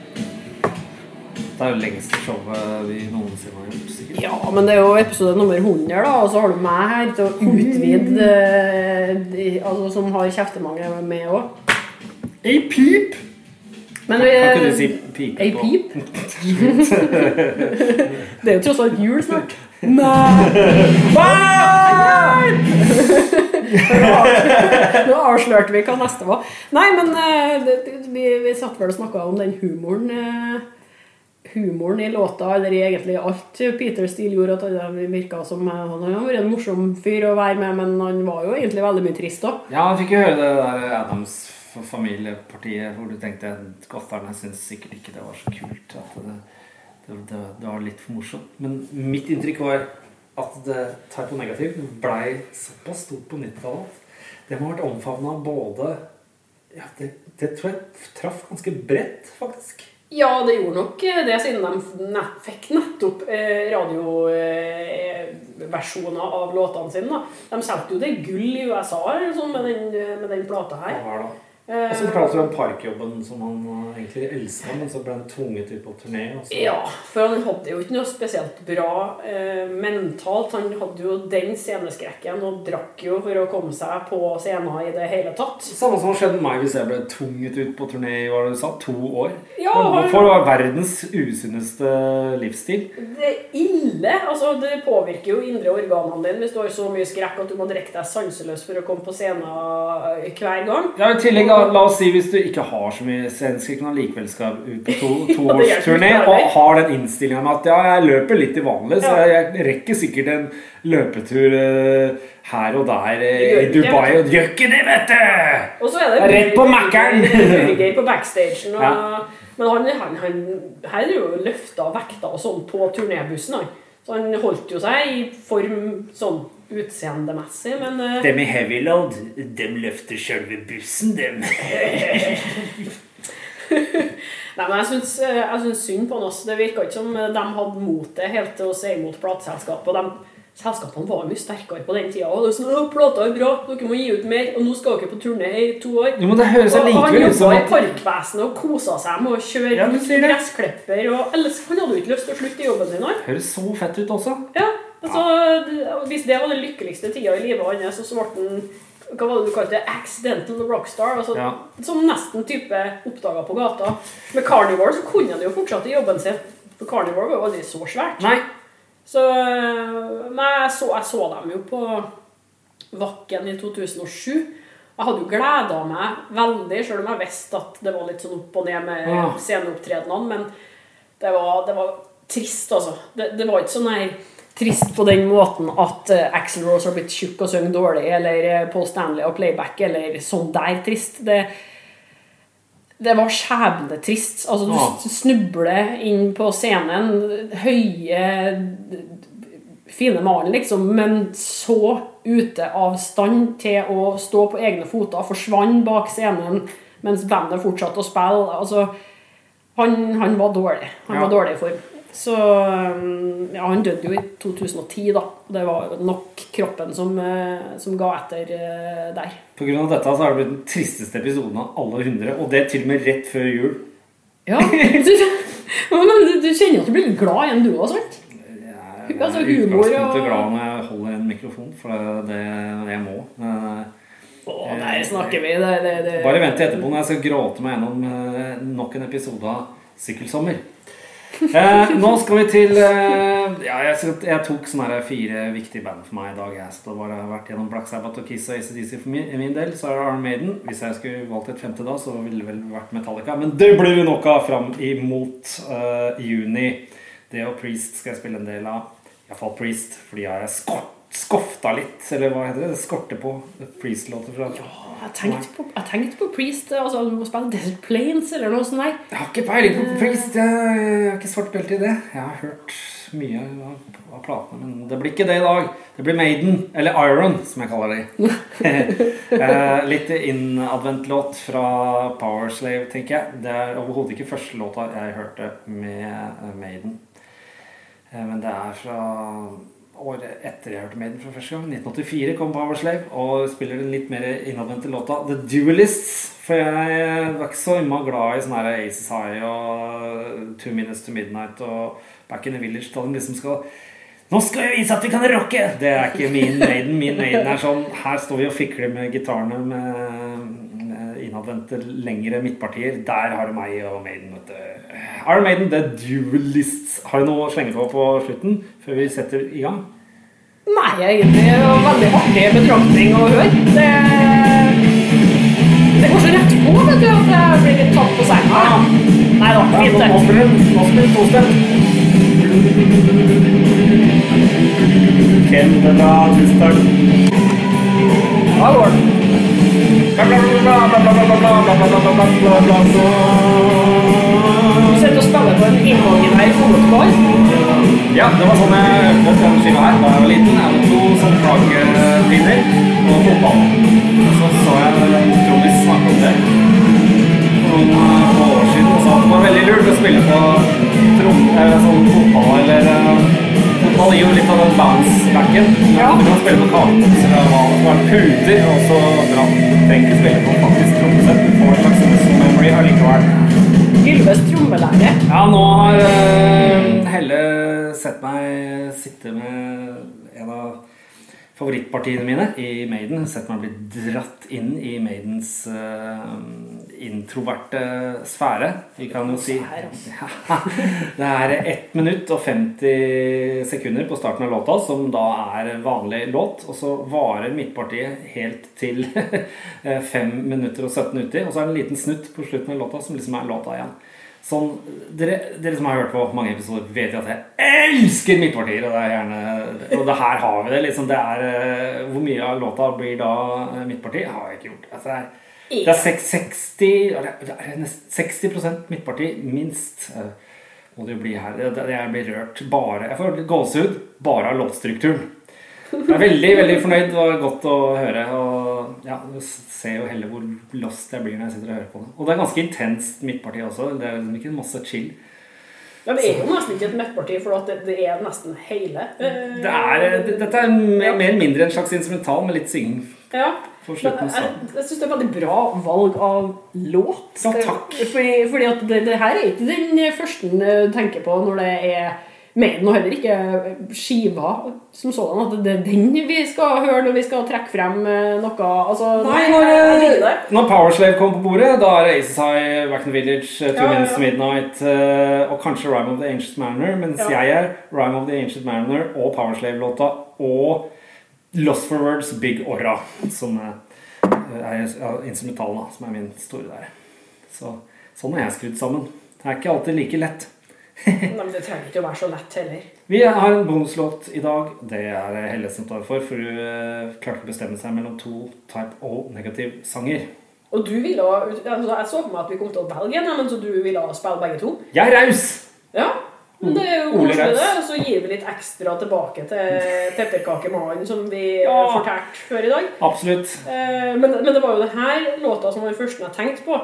Det er jo lengste showet vi noensinne har gjort, sikkert. Ja, men det er jo episode nummer 100, da, og så har du meg her til å utvide mm. de, Altså som har kjeftemange med òg. Ei pip! Men vi Kan ikke du si pipe Ei på? pip? [LAUGHS] det er jo tross alt jul snart. Nei! Nå avslørte vi hva neste var. Nei, men eh, det, det- vi, vi satt vel og snakka om den humoren eh, Humoren i låta, eller i egentlig alt Peter Steele gjorde. At han virka som eh, Han har vært en morsom fyr å være med, men han var jo egentlig veldig mye trist òg. Ja, han fikk jo høre det der Adams familiepartiet hvor du tenkte gotherne syntes sikkert ikke det var så kult. At det, det, det, det var litt for morsomt. Men mitt inntrykk var at det Typo Negativ blei såpass stort på 90-tallet. Det må ha vært omfavna både ja, det, det tror jeg traff ganske bredt, faktisk. Ja, det gjorde nok eh, det, siden de fikk nettopp eh, radioversjoner av låtene sine. Da. De solgte jo det gull i USA sånn, med, den, eh, med den plata Hva her. var det? Og så fortalte du om parkjobben som han eh, egentlig elska, men så ble han tvunget ut på turné. Også. ja, for han hadde jo ikke noe spesielt bra eh, mentalt. Han hadde jo den sceneskrekken og drakk jo for å komme seg på scenen i det hele tatt. Samme som skjedde med meg hvis jeg ble tvunget ut på turné i hva var det du sa, to år. Ja, han... For Hvorfor var verdens usunneste livsstil? Det er ille. altså Det påvirker jo indre organene dine hvis du har så mye skrekk at du må drikke deg sanseløs for å komme på scenen eh, hver gang. Ja, i tillegg, La oss si hvis du ikke har så mye sceneskrekk, men likevel skal ut på to, [LAUGHS] toårsturné ikke, og har den innstillinga med at ja, jeg løper litt i vanlig, så jeg, jeg rekker sikkert en løpetur uh, her og der eh, i Dubai. Og gjør ikke det, vet du! Og så er det Rett på Mækkern! [LAUGHS] på backstagen. Og, Ja. Men han, han, han her er jo løfta vekta og sånn på turnébussen. Han. Så han holdt jo seg i form sånn utseendemessig, men uh, Dem i heavyload, dem løfter sjølve bussen, dem. [LAUGHS] Nei, men jeg syns, eh, synd på han også. Det virka ikke som de hadde motet helt til å si imot plateselskapet. Og de selskapene var mye sterkere på den tida. Og det var sånn, «Å, plata er bra, dere må gi ut mer, og nå skal dere på turné i to år. Jo, men det høres Og han allikevel ut jobba i Parkvesenet og kosa seg med å kjøre Ja, gressklipper. Og ellers han hadde jo ikke lyst til å slutte i jobben sin. han. Høres så fett ut også. Ja, altså, Hvis det var den lykkeligste tida i livet hans, så ble han hva var det du kalte det? Accidental rockstar. Altså, Ja. Som nesten type oppdaga på gata. Med Carnivore så kunne han jo fortsatt i jobben sin. For Carnivore var jo aldri så svært. Nei. Så Men jeg så, jeg så dem jo på Vakken i 2007. Jeg hadde jo gleda meg veldig, sjøl om jeg visste at det var litt sånn opp og ned med Ja. sceneopptredenene. Men det var, det var trist, altså. Det, det var ikke sånn her trist på den måten at uh, Axel Rose har blitt tjukk og synger dårlig, eller eh, Paul Stanley og playback, eller sånn der trist. Det, det var skjebnetrist. Altså, du Ja. snubler inn på scenen, høye, fine mannen, liksom, men så ute av stand til å stå på egne foter, forsvant bak scenen mens bandet fortsatte å spille. Altså, han, han var dårlig. Han Ja. var dårlig i form. Så um, ja, han døde jo i 2010, da. Det var nok kroppen som, eh, som ga etter eh, der. Av dette så har det blitt den tristeste episoden av alle hundre, og det til og med rett før jul. Ja, [LAUGHS] du, men du, du kjenner at du blir litt glad igjen, du òg, sant? Jeg Altså, er i humor og- glad når jeg holder en mikrofon, for det, det, det jeg må. Eh, Å, der snakker vi. Det, det, det. Bare vent til etterpå når jeg skal gråte meg gjennom eh, nok en episode av Sykkelsommer. Eh, nå skal vi til eh, Ja, jeg, jeg tok sånne fire viktige band for meg i dag. Jeg har bare vært gjennom Black Sabbath og Kiss og ACDC for min, min del. Så er det Iron Maiden. Hvis jeg skulle valgt et femte da, så ville det vel vært Metallica. Men det blir vi nok av fram imot eh, juni. Det og Priest skal jeg spille en del av. Iallfall Priest, fordi jeg har skort, skofta litt, eller hva heter det? Skorte på Priest-låter fra Jeg tenkte på, jeg tenkte på Priest. Altså, du må spille Desert Plains eller noe sånt der. Jeg har ikke peiling på Priest. Jeg jeg har ikke svart belte i det. Jeg har hørt mye av, av platene, men det blir ikke det i dag. Det blir Maiden, eller Iron, som jeg kaller de. [LAUGHS] [LAUGHS] Eh, Litt innadvendt-låt fra Powerslave, tenker jeg. Det er overhodet ikke første låta jeg hørte med eh, Maiden. Eh, Men det er fra året etter jeg hørte Maiden for første gang. 1984 kom Powerslave og spiller den litt mer innadvendte låta The Duelists. For jeg var ikke så innmari glad i sånne her Aces High og Two Minutes to Midnight og Back in the Village. Da de liksom skal Nå skal vi vise at vi kan rocke! Det er ikke min Maiden. Min Maiden er sånn Her står vi og fikler med gitarene med innadvendte lengre midtpartier. Der har du meg og Maiden. vet du. Iron Maiden, The Duelists. Har du noe å slenge på på slutten før vi setter i gang? Nei, egentlig er det veldig artig betraktning å høre. Det, det går så rett på, vet du, at jeg blir litt tatt på senga. Nei da, fint det. Nå spiller den nå spiller den tostemt. Da, tusen takk. Da går det. Du sitter og spiller på en imaginær fotball. Ja, det var sånn jeg øvde på skiva her da jeg var liten. Jeg hadde to sånne flaggerpinner og fotball. Og så så jeg Trommis snakke om det for noen eh, år siden og sa det var veldig lurt å spille på trom, eh, sånn fotball eller eh, Fotball gir jo litt av den bounce-backen. Ja. Du kan spille på kakebokser og hva det var puter og så bra. Du trenger ikke spille på faktisk trommesett. Du får en slags muscle memory allikevel. Ylves trommelære. Ja, nå har eh, Helle sett meg sitte med en av favorittpartiene mine i Maiden. Sett meg bli dratt inn i Maidens uh, introverte sfære. Vi kan jo si ja, [LAUGHS] Det er 1 minutt og 50 sekunder på starten av låta, som da er vanlig låt. Og så varer midtpartiet helt til [LAUGHS] 5 minutter og 17 uti. Og så er det en liten snutt på slutten av låta som liksom er låta igjen. Sånn, dere, dere som har hørt på mange episoder, vet jo at jeg elsker midtpartier. Og det er gjerne Og det her har vi det. liksom det er, eh, Hvor mye av låta blir da eh, midtparti? Har jeg ikke gjort. Altså, det er det er seks- 60, eller det er nesten 60 midtparti, minst. eh, Må det jo bli her. Jeg blir rørt bare Jeg får gåsehud bare av låtstrukturen. Jeg er veldig veldig fornøyd. Det var godt å høre. Og ja, Du ser jo heller hvor lost jeg blir når jeg sitter og hører på det. Og det er ganske intenst midtparti også. Det er liksom ikke masse chill. Ja, det er jo nesten ikke et midtparti, for det, det er nesten hele. Øh, Det er, eh, dette er mer eller mindre en slags instrumental med litt synging Ja. Men jeg, Så. jeg syns det er veldig bra valg av låt. Ja, takk. Fordi, fordi at det, det her er ikke den første du tenker på når det er Maiden, nå heller ikke skiva som sådan. At det er den vi skal høre når vi skal trekke frem eh, noe altså, Nei, når, liker når Powerslave kom på bordet, da er det Aces High, Back in the Village, Two Ja, ja, Minutes ja. to Midnight eh, og kanskje Rhyme of the Ancient Manor, Mens Ja. jeg er Rhyme of the Ancient Manor og Powerslave-låta og Lost for Words Big Orra, som er, er instrumentalen, da, som er min store der. Så, sånn er jeg skrudd sammen. Det er ikke alltid like lett. Nei, men det trenger ikke å være så lett heller. [LAUGHS] Vi har en bonuslåt i dag. Det er Helle som tar for, for hun eh, klarte å bestemme seg mellom to type O-negativ-sanger. Og du ville altså, Jeg så for meg at vi kom til å velge en, men så du ville spille begge to. Jeg er raus! Ja, men det er jo Ole koselig, det. Og så gir vi litt ekstra tilbake til [LAUGHS] pepperkakemannen som vi Ja. fortalte før i dag. Absolutt. Eh, Men, men det var jo denne låta som var den første jeg tenkte på.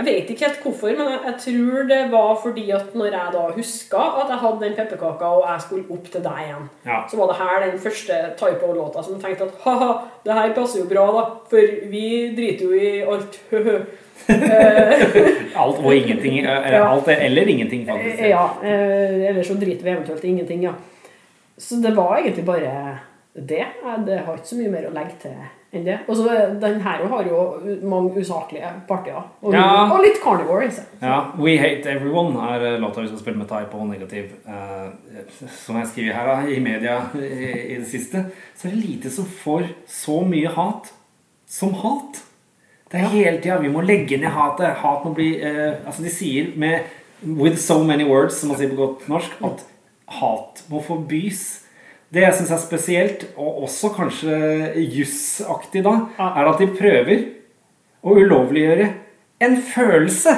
Jeg vet ikke helt hvorfor, men jeg, jeg tror det var fordi at når jeg da huska at jeg hadde den pepperkaka og jeg skulle opp til deg igjen, Ja. så var det her den første Typo-låta som jeg tenkte at ha-ha, det her passer jo bra, da, for vi driter jo i alt. [LAUGHS] Alt og ingenting. eh, Eller, Ja. alt eller ingenting, faktisk. Eh, Ja, eh, eller så driter vi eventuelt i ingenting, ja. Så det var egentlig bare det. Jeg Det har ikke så mye mer å legge til enn det. Og så eh, den her har jo mange usaklige partier. Og, Ja. og litt carnivore i seg. Ja, We Hate Everyone er eh, låta vi skal spille med type og negativ. Uh, som jeg skriver her da, i media i, i det siste, så er det lite som får så mye hat som hat. Det er hele tida vi må legge ned hatet. Hat må bli uh, Altså, de sier med With so many words, som man sier på godt norsk, at hat må forbys. Det jeg syns er spesielt, og også kanskje jussaktig da, er at de prøver å ulovliggjøre en følelse.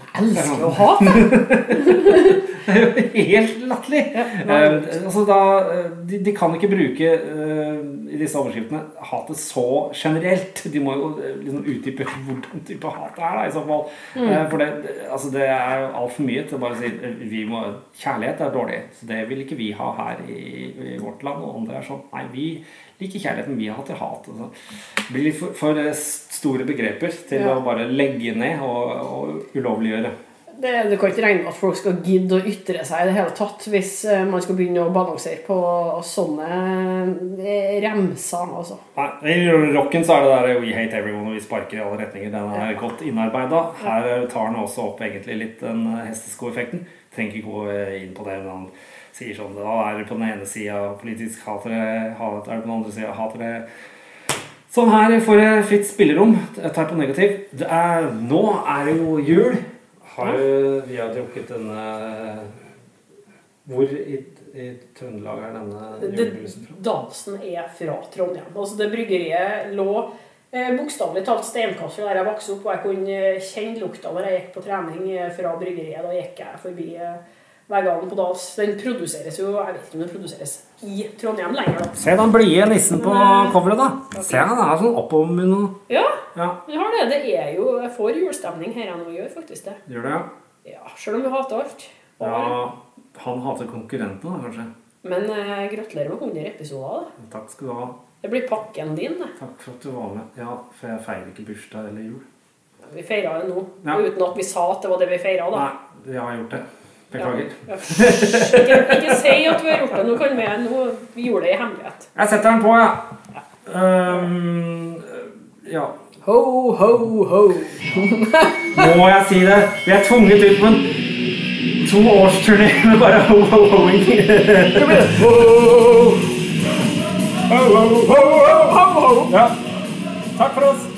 Jeg elsker å hate! [LAUGHS] Helt latterlig. Eh, altså da, eh, de, de kan ikke bruke uh, i disse overskriftene hatet så generelt. De må jo eh, liksom utdype [LAUGHS] hvordan type hat det er, da, i så fall. Eh, for det, altså, det er altfor mye til å bare si vi må, kjærlighet er dårlig. Så det vil ikke vi ha her i, i vårt land. Og om det er sånn Nei, vi liker kjærligheten vi hater hat. Altså, det blir for, for store begreper til Ja. å bare legge ned og, og ulovliggjøre. Det, du kan ikke regne med at folk skal gidde å ytre seg i det hele tatt hvis eh, man skal begynne å balansere på sånne eh, remser. Altså. Nei, I rocken så er det der We hate everyone og vi sparker i alle retninger. Den er godt innarbeida. Her tar den også opp egentlig litt den hesteskoeffekten. Trenger ikke gå inn på det, men sier sånn Da er det på den ene sida politisk hater det, hat- er det på den andre sida hater det. Sånn her får jeg fritt spillerom. Jeg tar på negativ. Det er, nå er det jo jul. Har jo, vi har drukket denne Hvor i, i Trøndelag er denne julebrusen fra? Dansen er fra Trondheim. Altså det Bryggeriet lå eh, bokstavelig talt steinkast der jeg vokste opp, og jeg kunne eh, kjenne lukta når jeg gikk på trening eh, fra bryggeriet. Da gikk jeg forbi eh, veggene på Dals. Den produseres jo Jeg vet ikke om den produseres i Trondheim lenger, da. Se den blide nissen på coveret, da. Se, han er sånn oppom noe Ja, Ja, vi har det. Det er jo Jeg får julestemning her jeg nå gjør faktisk det. gjør det, ja. Ja, Sjøl om vi hater alt. Og- ja. Han hater konkurrentene, da, kanskje. Men eh, gratulerer med 100 episoder. da. Takk skal du ha. Det blir pakken din. det. Takk for at du var med. Ja, for jeg feirer ikke bursdag eller jul. Vi feira det nå, Ja. uten at vi sa at det var det vi feira. jeg har gjort det. Beklager. Ja. Ikke, ikke si at vi har gjort det. Nå kan vi, nå, vi gjorde det i hemmelighet. Jeg setter den på, ja. Um, ja. Ho, ho, ho. Må jeg si det? Vi er tvunget ut på en to års turné med bare ho-ho-hoing. Ja. Takk for oss.